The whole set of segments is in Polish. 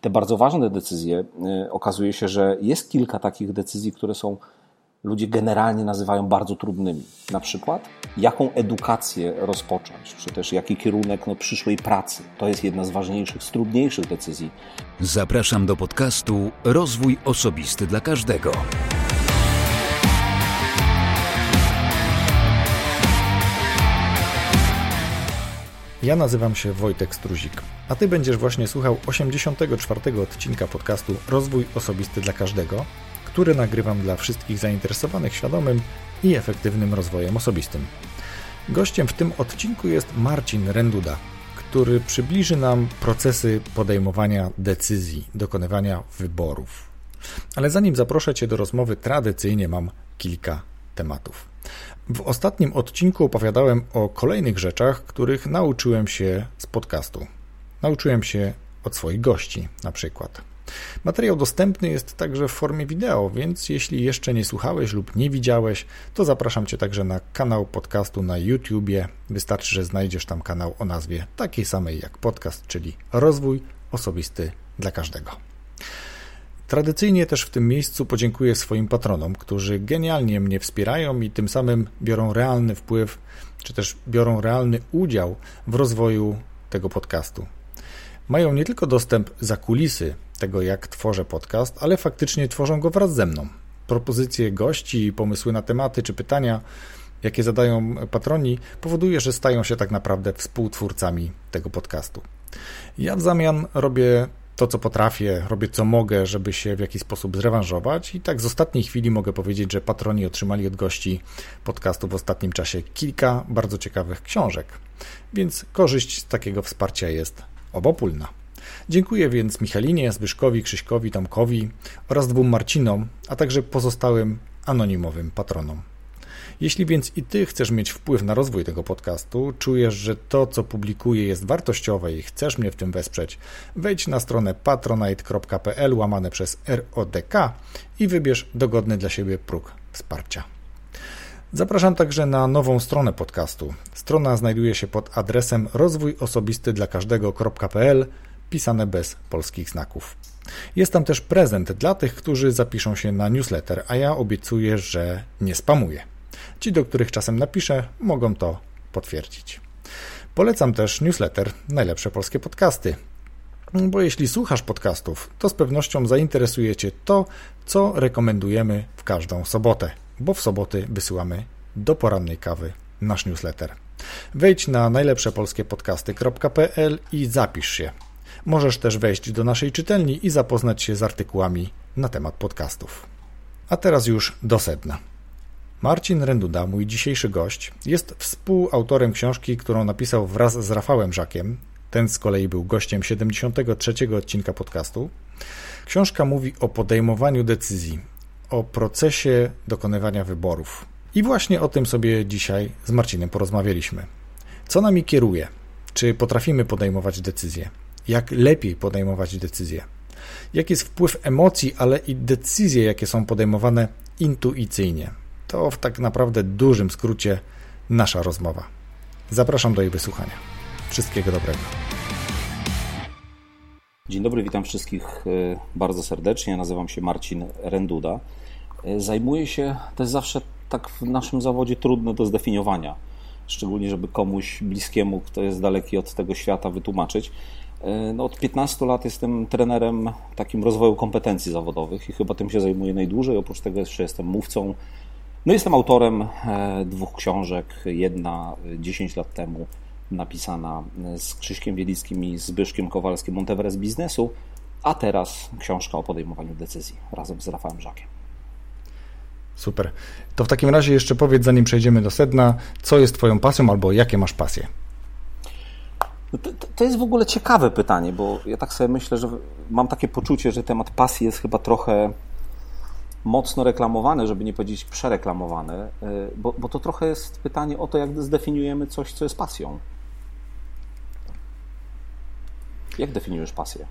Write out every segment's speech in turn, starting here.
te bardzo ważne decyzje, y, okazuje się, że jest kilka takich decyzji, które są ludzie generalnie nazywają bardzo trudnymi. Na przykład, jaką edukację rozpocząć, czy też jaki kierunek no, przyszłej pracy. To jest jedna z ważniejszych, z trudniejszych decyzji. Zapraszam do podcastu Rozwój Osobisty dla Każdego. Ja nazywam się Wojtek Struzik, a Ty będziesz właśnie słuchał 84. odcinka podcastu Rozwój Osobisty dla Każdego, który nagrywam dla wszystkich zainteresowanych świadomym i efektywnym rozwojem osobistym. Gościem w tym odcinku jest Marcin Renduda, który przybliży nam procesy podejmowania decyzji, dokonywania wyborów. Ale zanim zaproszę Cię do rozmowy, tradycyjnie mam kilka tematów. W ostatnim odcinku opowiadałem o kolejnych rzeczach, których nauczyłem się z podcastu. Nauczyłem się od swoich gości, na przykład. Materiał dostępny jest także w formie wideo, więc jeśli jeszcze nie słuchałeś lub nie widziałeś, to zapraszam Cię także na kanał podcastu na YouTubie. Wystarczy, że znajdziesz tam kanał o nazwie takiej samej jak podcast, czyli Rozwój Osobisty dla Każdego. Tradycyjnie też w tym miejscu podziękuję swoim patronom, którzy genialnie mnie wspierają i tym samym biorą realny wpływ, czy też biorą realny udział w rozwoju tego podcastu. Mają nie tylko dostęp za kulisy tego, jak tworzę podcast, ale faktycznie tworzą go wraz ze mną. Propozycje gości, pomysły na tematy czy pytania, jakie zadają patroni, powoduje, że stają się tak naprawdę współtwórcami tego podcastu. Ja w zamian robię to, co potrafię, robię co mogę, żeby się w jakiś sposób zrewanżować. I tak z ostatniej chwili mogę powiedzieć, że patroni otrzymali od gości podcastu w ostatnim czasie kilka bardzo ciekawych książek. Więc korzyść z takiego wsparcia jest obopólna. Dziękuję więc Michalinie, Zbyszkowi, Krzyśkowi, Tomkowi oraz dwóm Marcinom, a także pozostałym anonimowym patronom. Jeśli więc i Ty chcesz mieć wpływ na rozwój tego podcastu, czujesz, że to, co publikuję jest wartościowe i chcesz mnie w tym wesprzeć, wejdź na stronę patronite.pl łamane przez RODK i wybierz dogodny dla siebie próg wsparcia. Zapraszam także na nową stronę podcastu. Strona znajduje się pod adresem rozwójosobistydlakażdego.pl pisane bez polskich znaków. Jest tam też prezent dla tych, którzy zapiszą się na newsletter, a ja obiecuję, że nie spamuję. Ci, do których czasem napiszę, mogą to potwierdzić. Polecam też newsletter Najlepsze Polskie Podcasty, bo jeśli słuchasz podcastów, to z pewnością zainteresuje Cię to, co rekomendujemy w każdą sobotę, bo w soboty wysyłamy do porannej kawy nasz newsletter. Wejdź na najlepszepolskiepodcasty.pl i zapisz się. Możesz też wejść do naszej czytelni i zapoznać się z artykułami na temat podcastów. A teraz już do sedna. Marcin Renduda, mój dzisiejszy gość, jest współautorem książki, którą napisał wraz z Rafałem Żakiem. Ten z kolei był gościem 73 odcinka podcastu. Książka mówi o podejmowaniu decyzji, o procesie dokonywania wyborów. I właśnie o tym sobie dzisiaj z Marcinem porozmawialiśmy. Co nami kieruje? Czy potrafimy podejmować decyzje? Jak lepiej podejmować decyzje? Jaki jest wpływ emocji, ale i decyzje, jakie są podejmowane intuicyjnie? To w tak naprawdę dużym skrócie nasza rozmowa. Zapraszam do jej wysłuchania. Wszystkiego dobrego. Dzień dobry, witam wszystkich e, bardzo serdecznie. Nazywam się Marcin Renduda. E, zajmuję się, to jest zawsze tak w naszym zawodzie trudne do zdefiniowania, szczególnie żeby komuś bliskiemu, kto jest daleki od tego świata, wytłumaczyć. E, no, od 15 lat jestem trenerem takim rozwoju kompetencji zawodowych i chyba tym się zajmuję najdłużej. Oprócz tego jeszcze jestem mówcą no jestem autorem e, dwóch książek. Jedna 10 lat temu napisana z Krzyśkiem Wielickim i Zbyszkiem Kowalskim Monteveres Biznesu, a teraz książka o podejmowaniu decyzji razem z Rafałem Żakiem. Super. To w takim razie jeszcze powiedz, zanim przejdziemy do sedna, co jest Twoją pasją albo jakie masz pasje? No to, to, jest w ogóle ciekawe pytanie, bo ja tak sobie myślę, że mam takie poczucie, że temat pasji jest chyba trochę mocno reklamowane, żeby nie powiedzieć przereklamowane, y, bo, bo to trochę jest pytanie o to, jak zdefiniujemy coś, co jest pasją. Jak definiujesz pasję?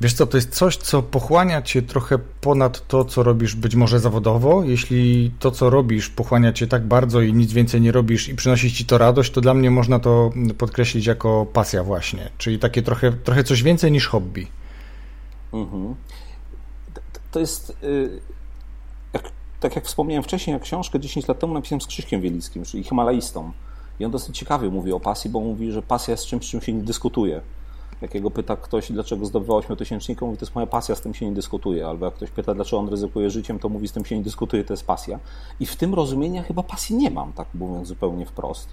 Wiesz co, to jest coś, co pochłania cię trochę ponad to, co robisz być może zawodowo. Jeśli to, co robisz, pochłania cię tak bardzo i nic więcej nie robisz i przynosi ci to radość, to dla mnie można to podkreślić jako pasja właśnie. Czyli takie trochę, trochę coś więcej niż hobby. Mhm. To jest, y, tak jak wspomniałem wcześniej, jak książkę 10 lat temu napisałem z Krzyśkiem Wielickim, czyli Himalajstą. I on dosyć ciekawie mówi o pasji, bo mówi, że pasja jest czymś, czym się nie dyskutuje. Jakiego pyta ktoś, dlaczego zdobywał ośmiotysięcznika, mówi, to jest moja pasja, z tym się nie dyskutuje. Albo jak ktoś pyta, dlaczego on ryzykuje życiem, to mówi, z tym się nie dyskutuje, to jest pasja. I w tym rozumieniu chyba pasji nie mam, tak mówiąc zupełnie wprost.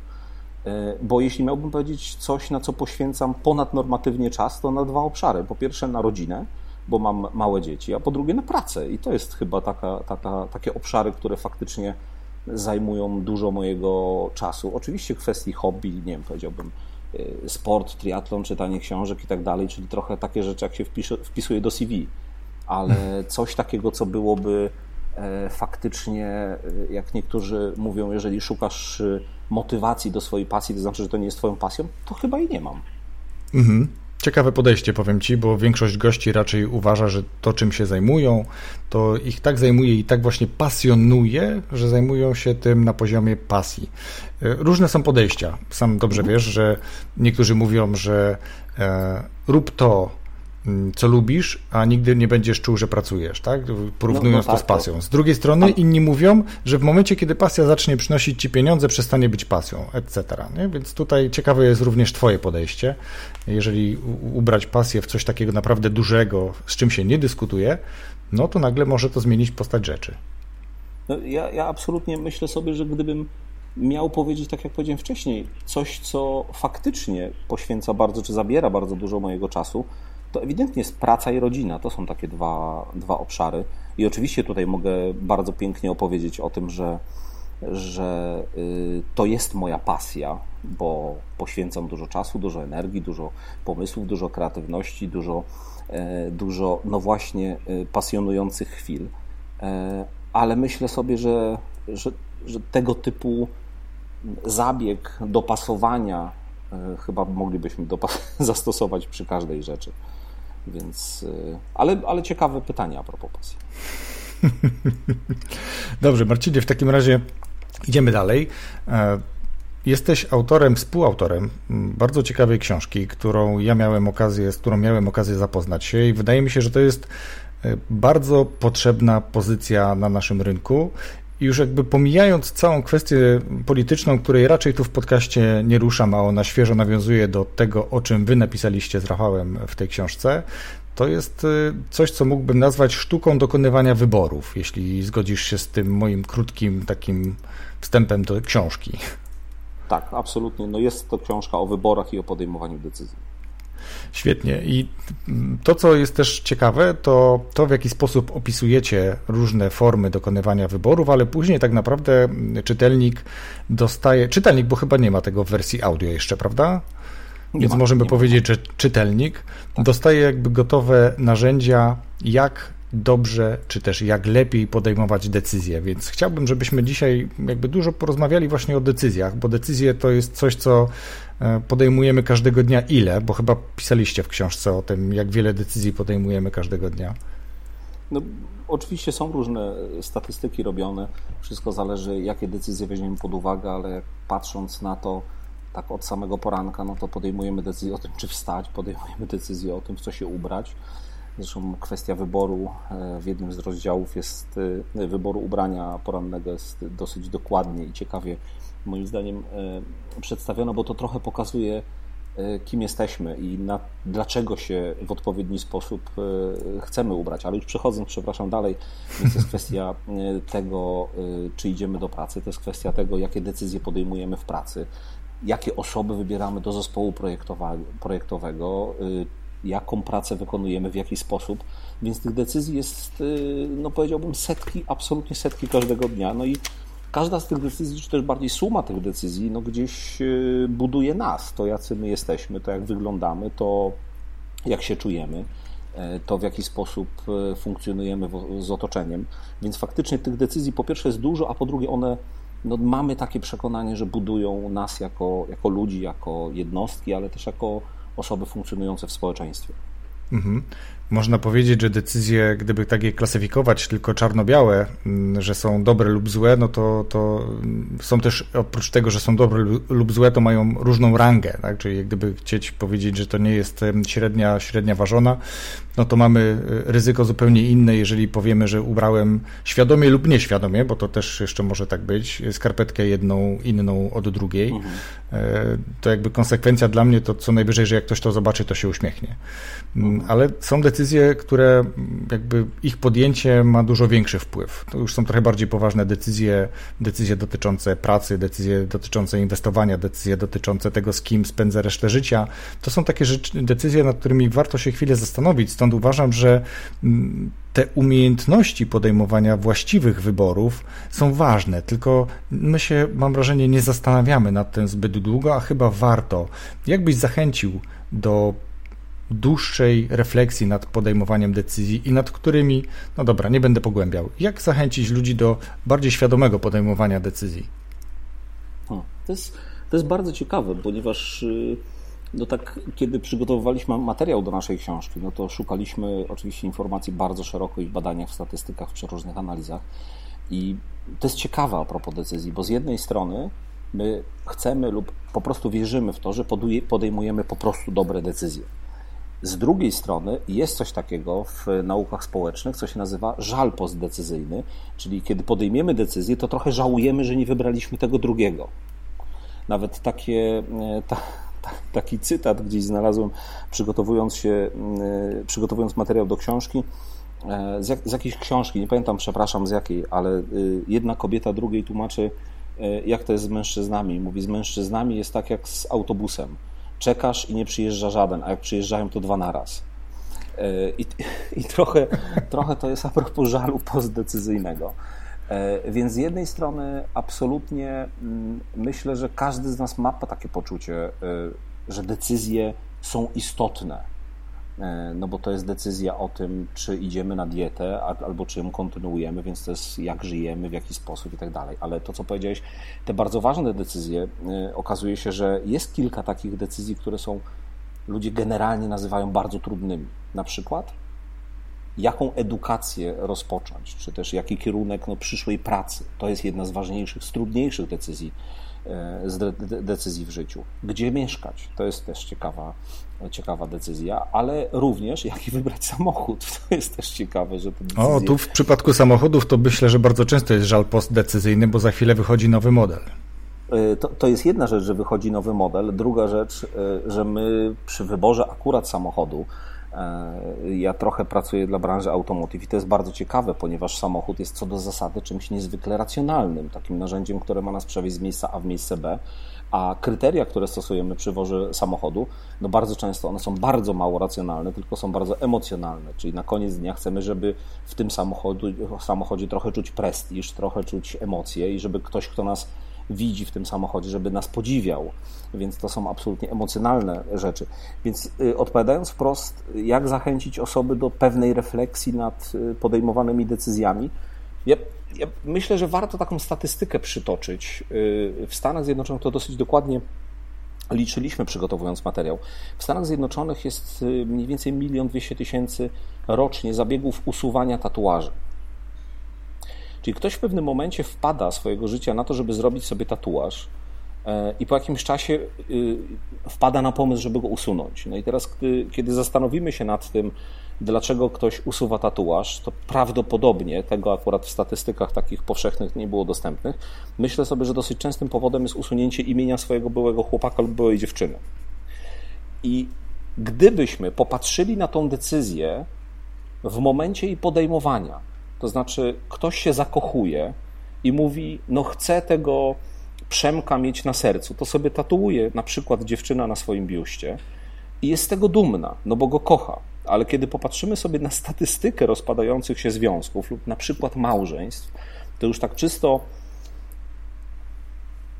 E, bo jeśli miałbym powiedzieć coś, na co poświęcam ponadnormatywnie czas, to na dwa obszary. Po pierwsze na rodzinę, bo mam małe dzieci, a po drugie na pracę. I to jest chyba taka, taka, takie obszary, które faktycznie zajmują dużo mojego czasu. Oczywiście kwestii hobby, nie wiem, powiedziałbym y, sport, triatlon, czytanie książek i tak dalej, czyli trochę takie rzeczy, jak się wpisze, wpisuje do CV, ale coś takiego, co byłoby e, faktycznie, y, jak niektórzy mówią, jeżeli szukasz y, motywacji do swojej pasji, to znaczy, że to nie jest twoją pasją, to chyba i nie mam. Mhm. Ciekawe podejście, powiem Ci, bo większość gości raczej uważa, że to, czym się zajmują, to ich tak zajmuje i tak właśnie pasjonuje, że zajmują się tym na poziomie pasji. E, różne są podejścia. Sam dobrze mhm. wiesz, że niektórzy mówią, że e, rób to, co lubisz, a nigdy nie będziesz czuł, że pracujesz, tak? Porównując no, no tak, to z tak. pasją. Z drugiej strony inni mówią, że w momencie, kiedy pasja zacznie przynosić ci pieniądze, przestanie być pasją, etc. Nie? Więc tutaj ciekawe jest również twoje podejście. Jeżeli ubrać pasję w coś takiego naprawdę dużego, z czym się nie dyskutuje, no to nagle może to zmienić postać rzeczy. No, ja, ja absolutnie myślę sobie, że gdybym miał powiedzieć, tak jak powiedziałem wcześniej, coś, co faktycznie poświęca bardzo, czy zabiera bardzo dużo mojego czasu, to ewidentnie jest praca i rodzina. To są takie dwa, dwa obszary. I oczywiście tutaj mogę bardzo pięknie opowiedzieć o tym, że, że y, to jest moja pasja, bo poświęcam dużo czasu, dużo energii, dużo pomysłów, dużo kreatywności, dużo, e, dużo no właśnie y, pasjonujących chwil. E, ale myślę sobie, że, że, że tego typu zabieg dopasowania e, chyba moglibyśmy zastosować przy każdej rzeczy. Więc, y, ale, ale ciekawe pytania a propos pasji. Dobrze, Marcinie, w takim razie idziemy dalej. E, jesteś autorem, współautorem bardzo ciekawej książki, którą ja miałem okazję, z którą miałem okazję zapoznać się i wydaje mi się, że to jest e, bardzo potrzebna pozycja na naszym rynku już jakby pomijając całą kwestię polityczną, której raczej tu w podcaście nie ruszam, a ona świeżo nawiązuje do tego, o czym wy napisaliście z Rafałem w tej książce, to jest y, coś, co mógłbym nazwać sztuką dokonywania wyborów, jeśli zgodzisz się z tym moim krótkim takim wstępem do książki. Tak, absolutnie. No jest to książka o wyborach i o podejmowaniu decyzji. Świetnie. I to, co jest też ciekawe, to to, w jaki sposób opisujecie różne formy dokonywania wyborów, ale później tak naprawdę czytelnik dostaje. Czytelnik, bo chyba nie ma tego w wersji audio jeszcze, prawda? Nie Więc ma, możemy powiedzieć, ma. że czytelnik tak. dostaje jakby gotowe narzędzia, jak dobrze, czy też jak lepiej podejmować decyzje. Więc chciałbym, żebyśmy dzisiaj jakby dużo porozmawiali właśnie o decyzjach, bo decyzje to jest coś, co podejmujemy każdego dnia. Ile? Bo chyba pisaliście w książce o tym, jak wiele decyzji podejmujemy każdego dnia. No, oczywiście są różne statystyki robione. Wszystko zależy, jakie decyzje weźmiemy pod uwagę, ale patrząc na to tak od samego poranka, no to podejmujemy decyzję o tym, czy wstać, podejmujemy decyzję o tym, w co się ubrać Zresztą kwestia wyboru e, w jednym z rozdziałów jest, e, wyboru ubrania porannego jest dosyć dokładnie i ciekawie moim zdaniem e, przedstawiona, bo to trochę pokazuje, kim jesteśmy i na, dlaczego się w odpowiedni sposób chcemy ubrać. Ale już przechodząc, przepraszam, dalej, więc jest kwestia tego, czy idziemy do pracy, to jest kwestia tego, jakie decyzje podejmujemy w pracy, jakie osoby wybieramy do zespołu projektowego, jaką pracę wykonujemy, w jaki sposób. Więc tych decyzji jest, no powiedziałbym, setki, absolutnie setki każdego dnia. No i każda z tych decyzji, czy też bardziej suma tych decyzji, no gdzieś y, buduje nas, to jacy my jesteśmy, to jak wyglądamy, to jak się czujemy, e, to w jaki sposób e, funkcjonujemy z otoczeniem. Więc faktycznie tych decyzji po pierwsze jest dużo, a po drugie one, no mamy takie przekonanie, że budują nas jako, jako ludzi, jako jednostki, ale też jako osoby funkcjonujące w społeczeństwie. Mhm. Można powiedzieć, że decyzje, gdyby tak je klasyfikować tylko czarno-białe, mm, że są dobre lub złe, no to, to są też, oprócz tego, że są dobre lub złe, to mają różną rangę, tak? Czyli gdyby chcieć powiedzieć, że to nie jest średnia, średnia ważona, no to mamy e, ryzyko zupełnie inne, jeżeli powiemy, że ubrałem świadomie lub nieświadomie, bo to też jeszcze może tak być, skarpetkę jedną inną od drugiej. Mhm. E, to jakby konsekwencja dla mnie to co najwyżej, że jak ktoś to zobaczy, to się uśmiechnie. Mm, mhm. Ale są decyzje, które jakby ich podjęcie ma dużo większy wpływ. To już są trochę bardziej poważne decyzje, decyzje dotyczące pracy, decyzje dotyczące inwestowania, decyzje dotyczące tego, z kim spędzę resztę życia. To są takie rzeczy, decyzje, nad którymi warto się chwilę zastanowić. Stąd uważam, że mm, te umiejętności podejmowania właściwych wyborów są ważne, tylko my się, mam wrażenie, nie zastanawiamy nad tym zbyt długo, a chyba warto. Jakbyś zachęcił do dłuższej refleksji nad podejmowaniem decyzji i nad którymi, no dobra, nie będę pogłębiał. Jak zachęcić ludzi do bardziej świadomego podejmowania decyzji? O, to, jest, to jest bardzo ciekawe, ponieważ y, no tak, kiedy przygotowywaliśmy materiał do naszej książki, no to szukaliśmy oczywiście informacji bardzo szeroko i w badaniach, w statystykach, w przeróżnych analizach. I to jest ciekawe a propos decyzji, bo z jednej strony my chcemy lub po prostu wierzymy w to, że podejmujemy po prostu dobre decyzje. Z drugiej strony jest coś takiego w naukach społecznych, co się nazywa żal postdecyzyjny, czyli kiedy podejmiemy decyzję, to trochę żałujemy, że nie wybraliśmy tego drugiego. Nawet takie, e, ta, taki cytat gdzieś znalazłem, przygotowując się, e, przygotowując materiał do książki, e, z, jak, z jakiejś książki, nie pamiętam, przepraszam z jakiej, ale jedna kobieta drugiej tłumaczy, jak to jest z mężczyznami. Mówi, z mężczyznami jest tak jak z autobusem czekasz i nie przyjeżdża żaden, a jak przyjeżdżają, to dwa naraz. E, I, i trochę, trochę to jest a propos żalu postdecyzyjnego. E, więc z jednej strony absolutnie mm, myślę, że każdy z nas ma takie poczucie, e, że decyzje są istotne no bo to jest decyzja o tym, czy idziemy na dietę, albo czy ją kontynuujemy, więc to jest jak żyjemy, w jaki sposób i tak dalej. Ale to, co powiedziałeś, te bardzo ważne decyzje, e, okazuje się, że jest kilka takich decyzji, które są, ludzie generalnie nazywają bardzo trudnymi. Na przykład, jaką edukację rozpocząć, czy też jaki kierunek no, przyszłej pracy. To jest jedna z ważniejszych, z trudniejszych decyzji, e, z de decyzji w życiu. Gdzie mieszkać? To jest też ciekawa ciekawa decyzja, ale również jaki wybrać samochód. To jest też ciekawe, że te decyzje... O, tu w przypadku samochodów to myślę, że bardzo często jest żal postdecyzyjny, bo za chwilę wychodzi nowy model. E, to, to jest jedna rzecz, że wychodzi nowy model. Druga rzecz, e, że my przy wyborze akurat samochodu, e, ja trochę pracuję dla branży automotive i to jest bardzo ciekawe, ponieważ samochód jest co do zasady czymś niezwykle racjonalnym, takim narzędziem, które ma nas przewieźć z miejsca A w miejsce B a kryteria, które stosujemy przy wozie samochodu, no bardzo często one są bardzo mało racjonalne, tylko są bardzo emocjonalne. Czyli na koniec dnia chcemy, żeby w tym samochodzie, samochodzie trochę czuć prestiż, trochę czuć emocje i żeby ktoś, kto nas widzi w tym samochodzie, żeby nas podziwiał. Więc to są absolutnie emocjonalne rzeczy. Więc y, odpowiadając wprost, jak zachęcić osoby do pewnej refleksji nad y, podejmowanymi decyzjami, ja ja myślę, że warto taką statystykę przytoczyć. Y, w Stanach Zjednoczonych to dosyć dokładnie liczyliśmy, przygotowując materiał. W Stanach Zjednoczonych jest y, mniej więcej milion dwieście tysięcy rocznie zabiegów usuwania tatuaży. Czyli ktoś w pewnym momencie wpada swojego życia na to, żeby zrobić sobie tatuaż e, i po jakimś czasie y, wpada na pomysł, żeby go usunąć. No i teraz, kiedy zastanowimy się nad tym, dlaczego ktoś usuwa tatuaż, to prawdopodobnie tego akurat w statystykach takich powszechnych nie było dostępnych. Myślę sobie, że dosyć częstym powodem jest usunięcie imienia swojego byłego chłopaka lub byłej dziewczyny. I gdybyśmy popatrzyli na tą decyzję w momencie jej podejmowania, to znaczy ktoś się zakochuje i mówi, no chcę tego Przemka mieć na sercu, to sobie tatuuje na przykład dziewczyna na swoim biuście i jest z tego dumna, no bo go kocha. Ale kiedy popatrzymy sobie na statystykę rozpadających się związków lub na przykład małżeństw, to już tak czysto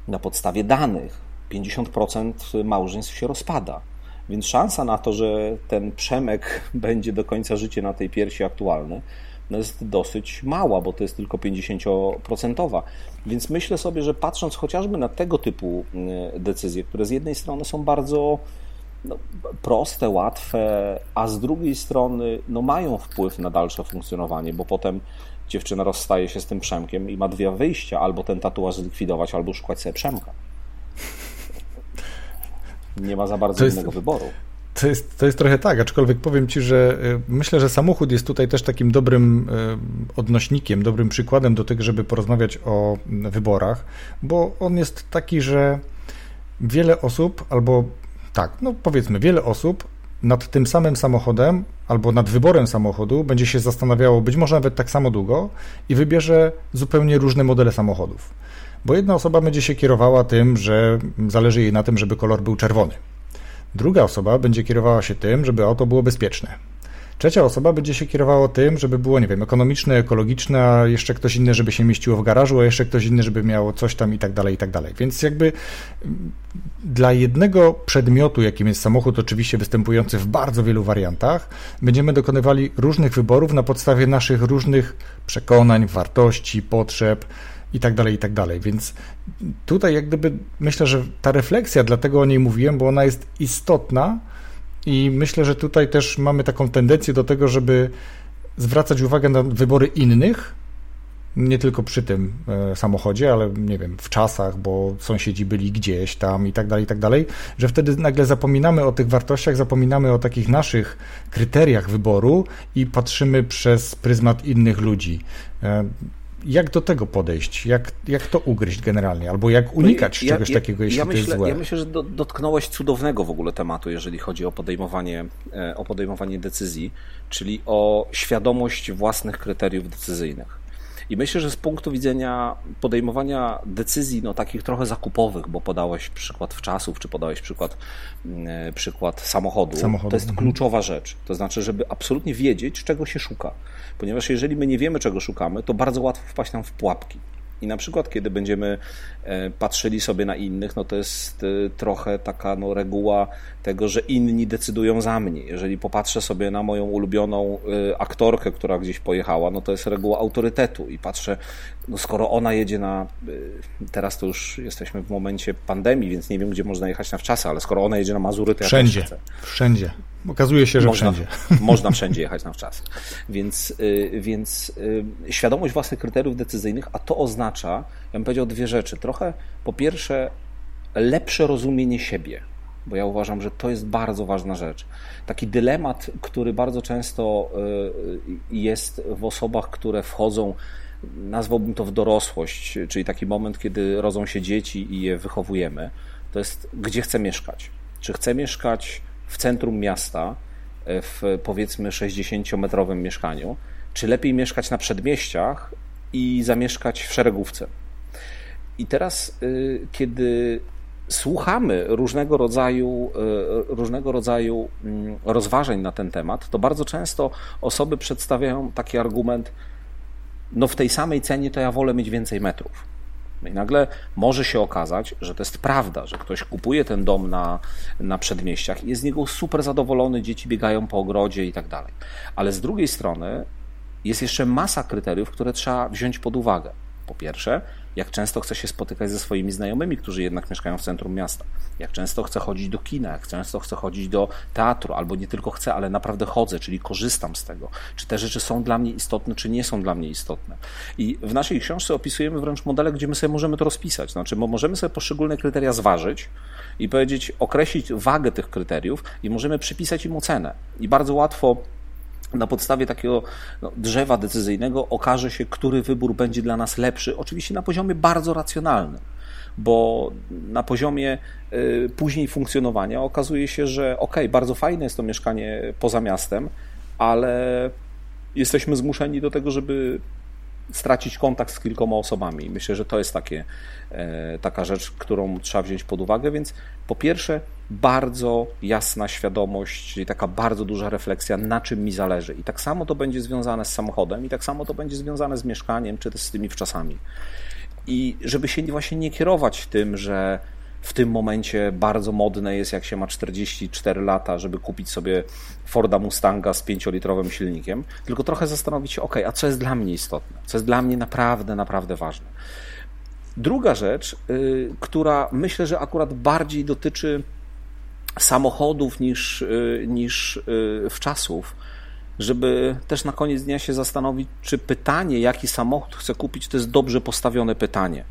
na podstawie danych 50% małżeństw się rozpada. Więc szansa na to, że ten przemek będzie do końca życia na tej piersi aktualny, no jest dosyć mała, bo to jest tylko 50%. Więc myślę sobie, że patrząc chociażby na tego typu decyzje, które z jednej strony są bardzo no, proste, łatwe, a z drugiej strony no, mają wpływ na dalsze funkcjonowanie, bo potem dziewczyna rozstaje się z tym Przemkiem i ma dwie wyjścia, albo ten tatuaż zlikwidować, albo szukać sobie Przemka. Nie ma za bardzo jest, innego wyboru. To jest, to jest trochę tak, aczkolwiek powiem Ci, że y, myślę, że samochód jest tutaj też takim dobrym y, odnośnikiem, dobrym przykładem do tego, żeby porozmawiać o wyborach, bo on jest taki, że wiele osób, albo tak, no powiedzmy, wiele osób nad tym samym samochodem albo nad wyborem samochodu będzie się zastanawiało być może nawet tak samo długo i wybierze zupełnie różne modele samochodów. Bo jedna osoba będzie się kierowała tym, że zależy jej na tym, żeby kolor był czerwony. Druga osoba będzie kierowała się tym, żeby auto było bezpieczne. Trzecia osoba będzie się kierowała tym, żeby było, nie wiem, ekonomiczne, ekologiczne, a jeszcze ktoś inny, żeby się mieściło w garażu, a jeszcze ktoś inny, żeby miało coś tam i tak dalej, i tak dalej. Więc jakby mm, dla jednego przedmiotu, jakim jest samochód, oczywiście występujący w bardzo wielu wariantach, będziemy dokonywali różnych wyborów na podstawie naszych różnych przekonań, wartości, potrzeb, i tak dalej, i tak dalej. Więc tutaj jak gdyby myślę, że ta refleksja, dlatego o niej mówiłem, bo ona jest istotna i myślę, że tutaj też mamy taką tendencję do tego, żeby zwracać uwagę na wybory innych, nie tylko przy tym e, samochodzie, ale nie wiem, w czasach, bo sąsiedzi byli gdzieś tam i tak dalej, i tak dalej, że wtedy nagle zapominamy o tych wartościach, zapominamy o takich naszych kryteriach wyboru i patrzymy przez pryzmat innych ludzi. Jak do tego podejść? Jak, jak to ugryźć generalnie? Albo jak no unikać ja, czegoś ja, takiego, jeśli ja to myślę, jest złe? Ja myślę, że do, dotknąłeś cudownego w ogóle tematu, jeżeli chodzi o podejmowanie, e, o podejmowanie decyzji, czyli o świadomość własnych kryteriów decyzyjnych. I myślę, że z punktu widzenia podejmowania decyzji, no takich trochę zakupowych, bo podałeś przykład wczasów, czy podałeś przykład, mm, e, przykład samochodu, samochodu, to jest mhm. kluczowa rzecz. To znaczy, żeby absolutnie wiedzieć, czego się szuka. Ponieważ jeżeli my nie wiemy, czego szukamy, to bardzo łatwo wpaść nam w pułapki. I na przykład, kiedy będziemy e, patrzyli sobie na innych, no to jest e, trochę taka no, reguła tego, że inni decydują za mnie. Jeżeli popatrzę sobie na moją ulubioną e, aktorkę, która gdzieś pojechała, no to jest reguła autorytetu i patrzę, no skoro ona jedzie na, teraz to już jesteśmy w momencie pandemii, więc nie wiem, gdzie można jechać na wczasy, ale skoro ona jedzie na Mazury, to ja wszędzie, też chcę. Wszędzie. Okazuje się, że można, wszędzie. Można wszędzie jechać na wczas. Więc, więc świadomość własnych kryteriów decyzyjnych, a to oznacza, ja bym powiedział dwie rzeczy. Trochę, po pierwsze, lepsze rozumienie siebie, bo ja uważam, że to jest bardzo ważna rzecz. Taki dylemat, który bardzo często y, jest w osobach, które wchodzą, nazwałbym to w dorosłość, czyli taki moment, kiedy rodzą się dzieci i je wychowujemy, to jest gdzie chcę mieszkać. Czy chcę mieszkać w centrum miasta, w powiedzmy 60-metrowym mieszkaniu, czy lepiej mieszkać na przedmieściach i zamieszkać w szeregówce. I teraz, y, kiedy słuchamy różnego rodzaju, y, różnego rodzaju mm, rozważań na ten temat, to bardzo często osoby przedstawiają taki argument, no w tej samej cenie to ja wolę mieć więcej metrów. No i nagle może się okazać, że to jest prawda, że ktoś kupuje ten dom na, na przedmieściach i jest z niego super zadowolony, dzieci biegają po ogrodzie i tak dalej. Ale z drugiej strony jest jeszcze masa kryteriów, które trzeba wziąć pod uwagę. Po pierwsze, jak często chcę się spotykać ze swoimi znajomymi, którzy jednak mieszkają w centrum miasta, jak często chcę chodzić do kina, jak często chcę chodzić do teatru, albo nie tylko chcę, ale naprawdę chodzę, czyli korzystam z tego. Czy te rzeczy są dla mnie istotne, czy nie są dla mnie istotne. I w naszej książce opisujemy wręcz modele, gdzie my sobie możemy to rozpisać. Znaczy, możemy sobie poszczególne kryteria zważyć i powiedzieć, określić wagę tych kryteriów i możemy przypisać im ocenę. I bardzo łatwo na podstawie takiego no, drzewa decyzyjnego okaże się, który wybór będzie dla nas lepszy, oczywiście na poziomie bardzo racjonalnym, bo na poziomie y, później funkcjonowania okazuje się, że ok, bardzo fajne jest to mieszkanie poza miastem, ale jesteśmy zmuszeni do tego, żeby stracić kontakt z kilkoma osobami. Myślę, że to jest takie, e, taka rzecz, którą trzeba wziąć pod uwagę, więc po pierwsze bardzo jasna świadomość, czyli taka bardzo duża refleksja, na czym mi zależy. I tak samo to będzie związane z samochodem, i tak samo to będzie związane z mieszkaniem, czy też z tymi wczasami. I żeby się właśnie nie kierować tym, że w tym momencie bardzo modne jest, jak się ma 44 lata, żeby kupić sobie Forda Mustanga z 5-litrowym silnikiem, tylko trochę zastanowić się, ok, a co jest dla mnie istotne, co jest dla mnie naprawdę, naprawdę ważne. Druga rzecz, yy, która myślę, że akurat bardziej dotyczy samochodów niż, niż w czasów, żeby też na koniec dnia się zastanowić, czy pytanie, jaki samochód chcę kupić, to jest dobrze postawione pytanie.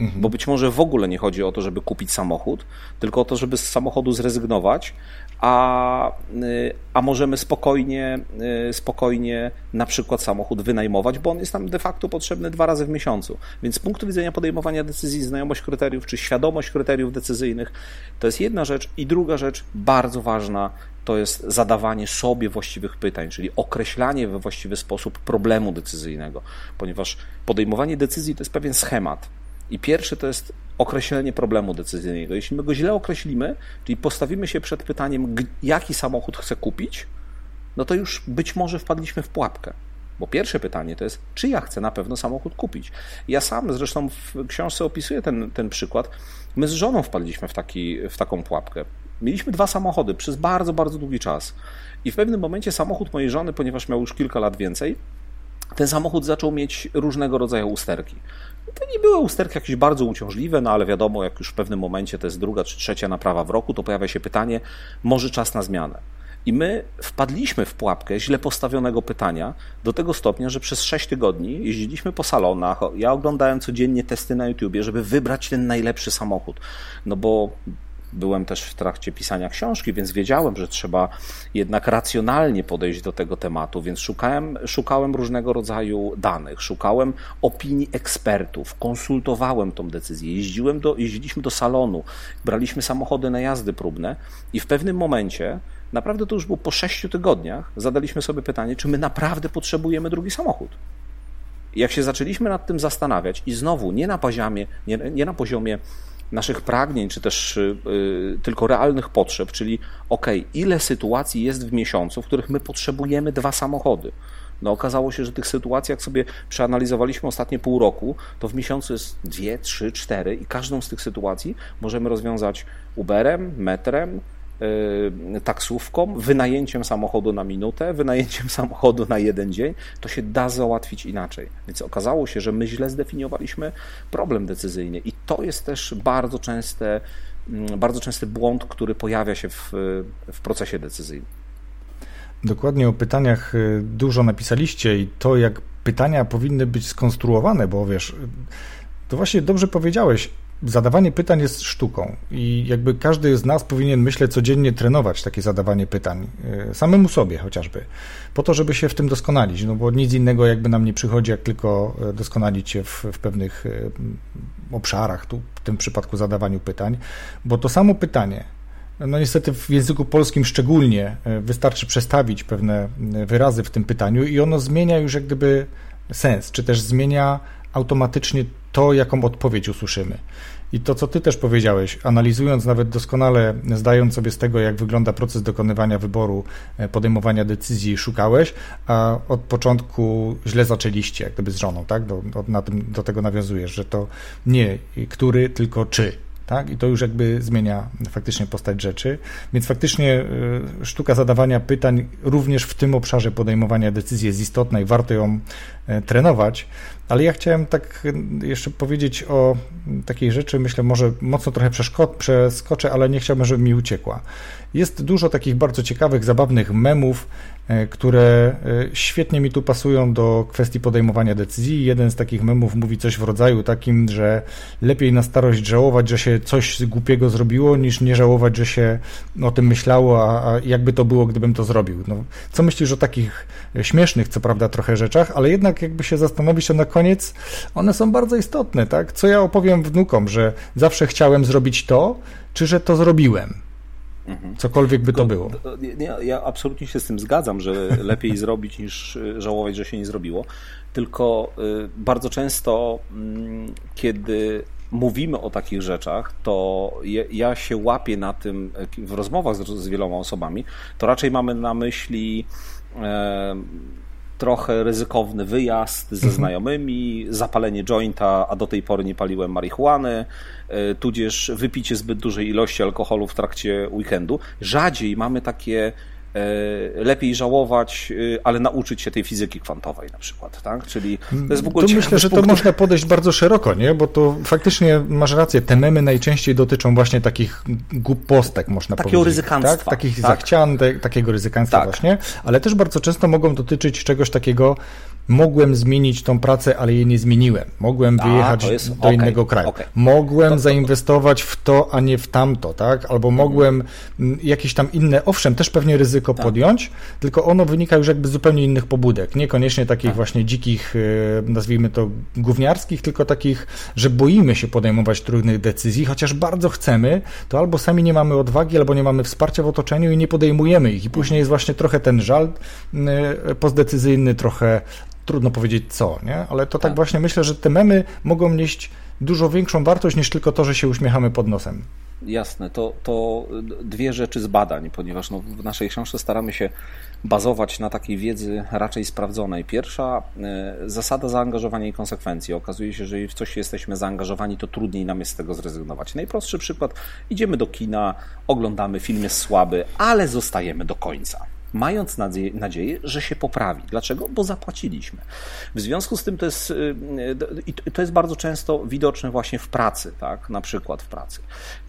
Mhm. Bo być może w ogóle nie chodzi o to, żeby kupić samochód, tylko o to, żeby z samochodu zrezygnować, a, y, a możemy spokojnie, y, spokojnie na przykład samochód wynajmować, bo on jest nam de facto potrzebny dwa razy w miesiącu. Więc z punktu widzenia podejmowania decyzji, znajomość kryteriów czy świadomość kryteriów decyzyjnych to jest jedna rzecz. I druga rzecz, bardzo ważna, to jest zadawanie sobie właściwych pytań, czyli określanie we właściwy sposób problemu decyzyjnego, ponieważ podejmowanie decyzji to jest pewien schemat. I pierwszy to jest określenie problemu decyzyjnego. Jeśli my go źle określimy, czyli postawimy się przed pytaniem, jaki samochód chcę kupić, no to już być może wpadliśmy w pułapkę. Bo pierwsze pytanie to jest, czy ja chcę na pewno samochód kupić. Ja sam zresztą w książce opisuję ten, ten przykład. My z żoną wpadliśmy w, taki, w taką pułapkę. Mieliśmy dwa samochody przez bardzo, bardzo długi czas. I w pewnym momencie samochód mojej żony, ponieważ miał już kilka lat więcej, ten samochód zaczął mieć różnego rodzaju usterki. To nie były usterki jakieś bardzo uciążliwe, no ale wiadomo, jak już w pewnym momencie to jest druga czy trzecia naprawa w roku, to pojawia się pytanie, może czas na zmianę. I my wpadliśmy w pułapkę źle postawionego pytania do tego stopnia, że przez sześć tygodni jeździliśmy po salonach. Ja oglądałem codziennie testy na YouTubie, żeby wybrać ten najlepszy samochód. No bo byłem też w trakcie pisania książki, więc wiedziałem, że trzeba jednak racjonalnie podejść do tego tematu, więc szukałem, szukałem różnego rodzaju danych, szukałem opinii ekspertów, konsultowałem tą decyzję, jeździłem do, jeździliśmy do salonu, braliśmy samochody na jazdy próbne i w pewnym momencie, naprawdę to już było po sześciu tygodniach, zadaliśmy sobie pytanie, czy my naprawdę potrzebujemy drugi samochód. Jak się zaczęliśmy nad tym zastanawiać i znowu nie na poziomie, nie, nie na poziomie naszych pragnień, czy też y, y, tylko realnych potrzeb, czyli ok, ile sytuacji jest w miesiącu, w których my potrzebujemy dwa samochody. No okazało się, że tych sytuacji, jak sobie przeanalizowaliśmy ostatnie pół roku, to w miesiącu jest dwie, trzy, cztery i każdą z tych sytuacji możemy rozwiązać Uberem, metrem, taksówką, wynajęciem samochodu na minutę, wynajęciem samochodu na jeden dzień, to się da załatwić inaczej. Więc okazało się, że my źle zdefiniowaliśmy problem decyzyjny i to jest też bardzo częste, mm, bardzo częsty błąd, który pojawia się w, w procesie decyzyjnym. Dokładnie o pytaniach y, dużo napisaliście i to, jak pytania powinny być skonstruowane, bo wiesz, to właśnie dobrze powiedziałeś, Zadawanie pytań jest sztuką i jakby każdy z nas powinien, myślę, codziennie trenować takie zadawanie pytań, e, samemu sobie chociażby, po to, żeby się w tym doskonalić, no bo nic innego jakby nam nie przychodzi, jak tylko e, doskonalić się w, w pewnych e, obszarach, tu w tym przypadku zadawaniu pytań, bo to samo pytanie, no niestety w języku polskim szczególnie wystarczy przestawić pewne wyrazy w tym pytaniu i ono zmienia już jak gdyby sens, czy też zmienia automatycznie to, jaką odpowiedź usłyszymy. I to, co Ty też powiedziałeś, analizując nawet doskonale, zdając sobie z tego, jak wygląda proces dokonywania wyboru, e, podejmowania decyzji, szukałeś, a od początku źle zaczęliście, jak gdyby z żoną, tak? Do, do, tym, do tego nawiązujesz, że to nie który, tylko czy. Tak? I to już jakby zmienia faktycznie postać rzeczy. Więc faktycznie e, sztuka zadawania pytań również w tym obszarze podejmowania decyzji jest istotna i warto ją e, trenować. Ale ja chciałem tak jeszcze powiedzieć o takiej rzeczy, myślę, może mocno trochę przeskoczę, ale nie chciałbym, żeby mi uciekła. Jest dużo takich bardzo ciekawych, zabawnych memów, e, które e, świetnie mi tu pasują do kwestii podejmowania decyzji. Jeden z takich memów mówi coś w rodzaju takim, że lepiej na starość żałować, że się coś głupiego zrobiło, niż nie żałować, że się o tym myślało, a, jakby to było, gdybym to zrobił. No, co myślisz o takich śmiesznych, co prawda, trochę rzeczach, ale jednak jakby się zastanowić, to na koniec one są bardzo istotne, tak? Co ja opowiem wnukom, że zawsze chciałem zrobić to, czy że to zrobiłem? Mhm. Cokolwiek by to było. Ja, ja, absolutnie się z tym zgadzam, że lepiej zrobić niż y, żałować, że się nie zrobiło. Tylko y, bardzo często, mm, kiedy mówimy o takich rzeczach, to ja się łapię na tym w rozmowach z wieloma osobami, to raczej mamy na myśli trochę ryzykowny wyjazd ze mhm. znajomymi, zapalenie jointa, a do tej pory nie paliłem marihuany, e, tudzież wypicie zbyt dużej ilości alkoholu w trakcie weekendu. Rzadziej mamy takie lepiej żałować, ale nauczyć się tej fizyki kwantowej na przykład, tak? Czyli to jest w ogóle... To myślę, że to można podejść bardzo szeroko, nie? Bo to faktycznie masz rację, te memy najczęściej dotyczą właśnie takich głupostek, można Takiego powiedzieć. ryzykanstwa. Tak? Takich tak. zachcian, takiego ryzykanstwa tak. właśnie, ale też bardzo często mogą dotyczyć czegoś takiego, mogłem zmienić tą pracę, ale jej nie zmieniłem. Mogłem a, wyjechać do okay, innego kraju. Okay. Mogłem to, to, zainwestować w to, a nie w tamto, tak? Albo mogłem mm, jakieś tam inne, owszem, też pewnie ryzyko tak. podjąć, tylko ono wynika już jakby z zupełnie innych pobudek. Niekoniecznie takich tak. właśnie dzikich, y, nazwijmy to gówniarskich, tylko takich, że boimy się podejmować trudnych decyzji, chociaż bardzo chcemy, to albo sami nie mamy odwagi, albo nie mamy wsparcia w otoczeniu i nie podejmujemy ich. I później jest właśnie trochę ten żal y, postdecyzyjny, trochę trudno powiedzieć co, nie? Ale to tak, tak właśnie myślę, że te memy mogą nieść dużo większą wartość niż tylko to, że się uśmiechamy pod nosem. Jasne, to, to dwie rzeczy z badań, ponieważ no, w naszej książce staramy się bazować na takiej wiedzy raczej sprawdzonej. Pierwsza e, zasada zaangażowania i konsekwencji. Okazuje się, że jeżeli w coś jesteśmy zaangażowani, to trudniej nam jest z tego zrezygnować. Najprostszy przykład, idziemy do kina, oglądamy, film jest słaby, ale zostajemy do końca mając nadzieję, że się poprawi. Dlaczego? Bo zapłaciliśmy. W związku z tym to jest, y, y, to jest bardzo często widoczne właśnie w pracy, tak? na przykład w pracy.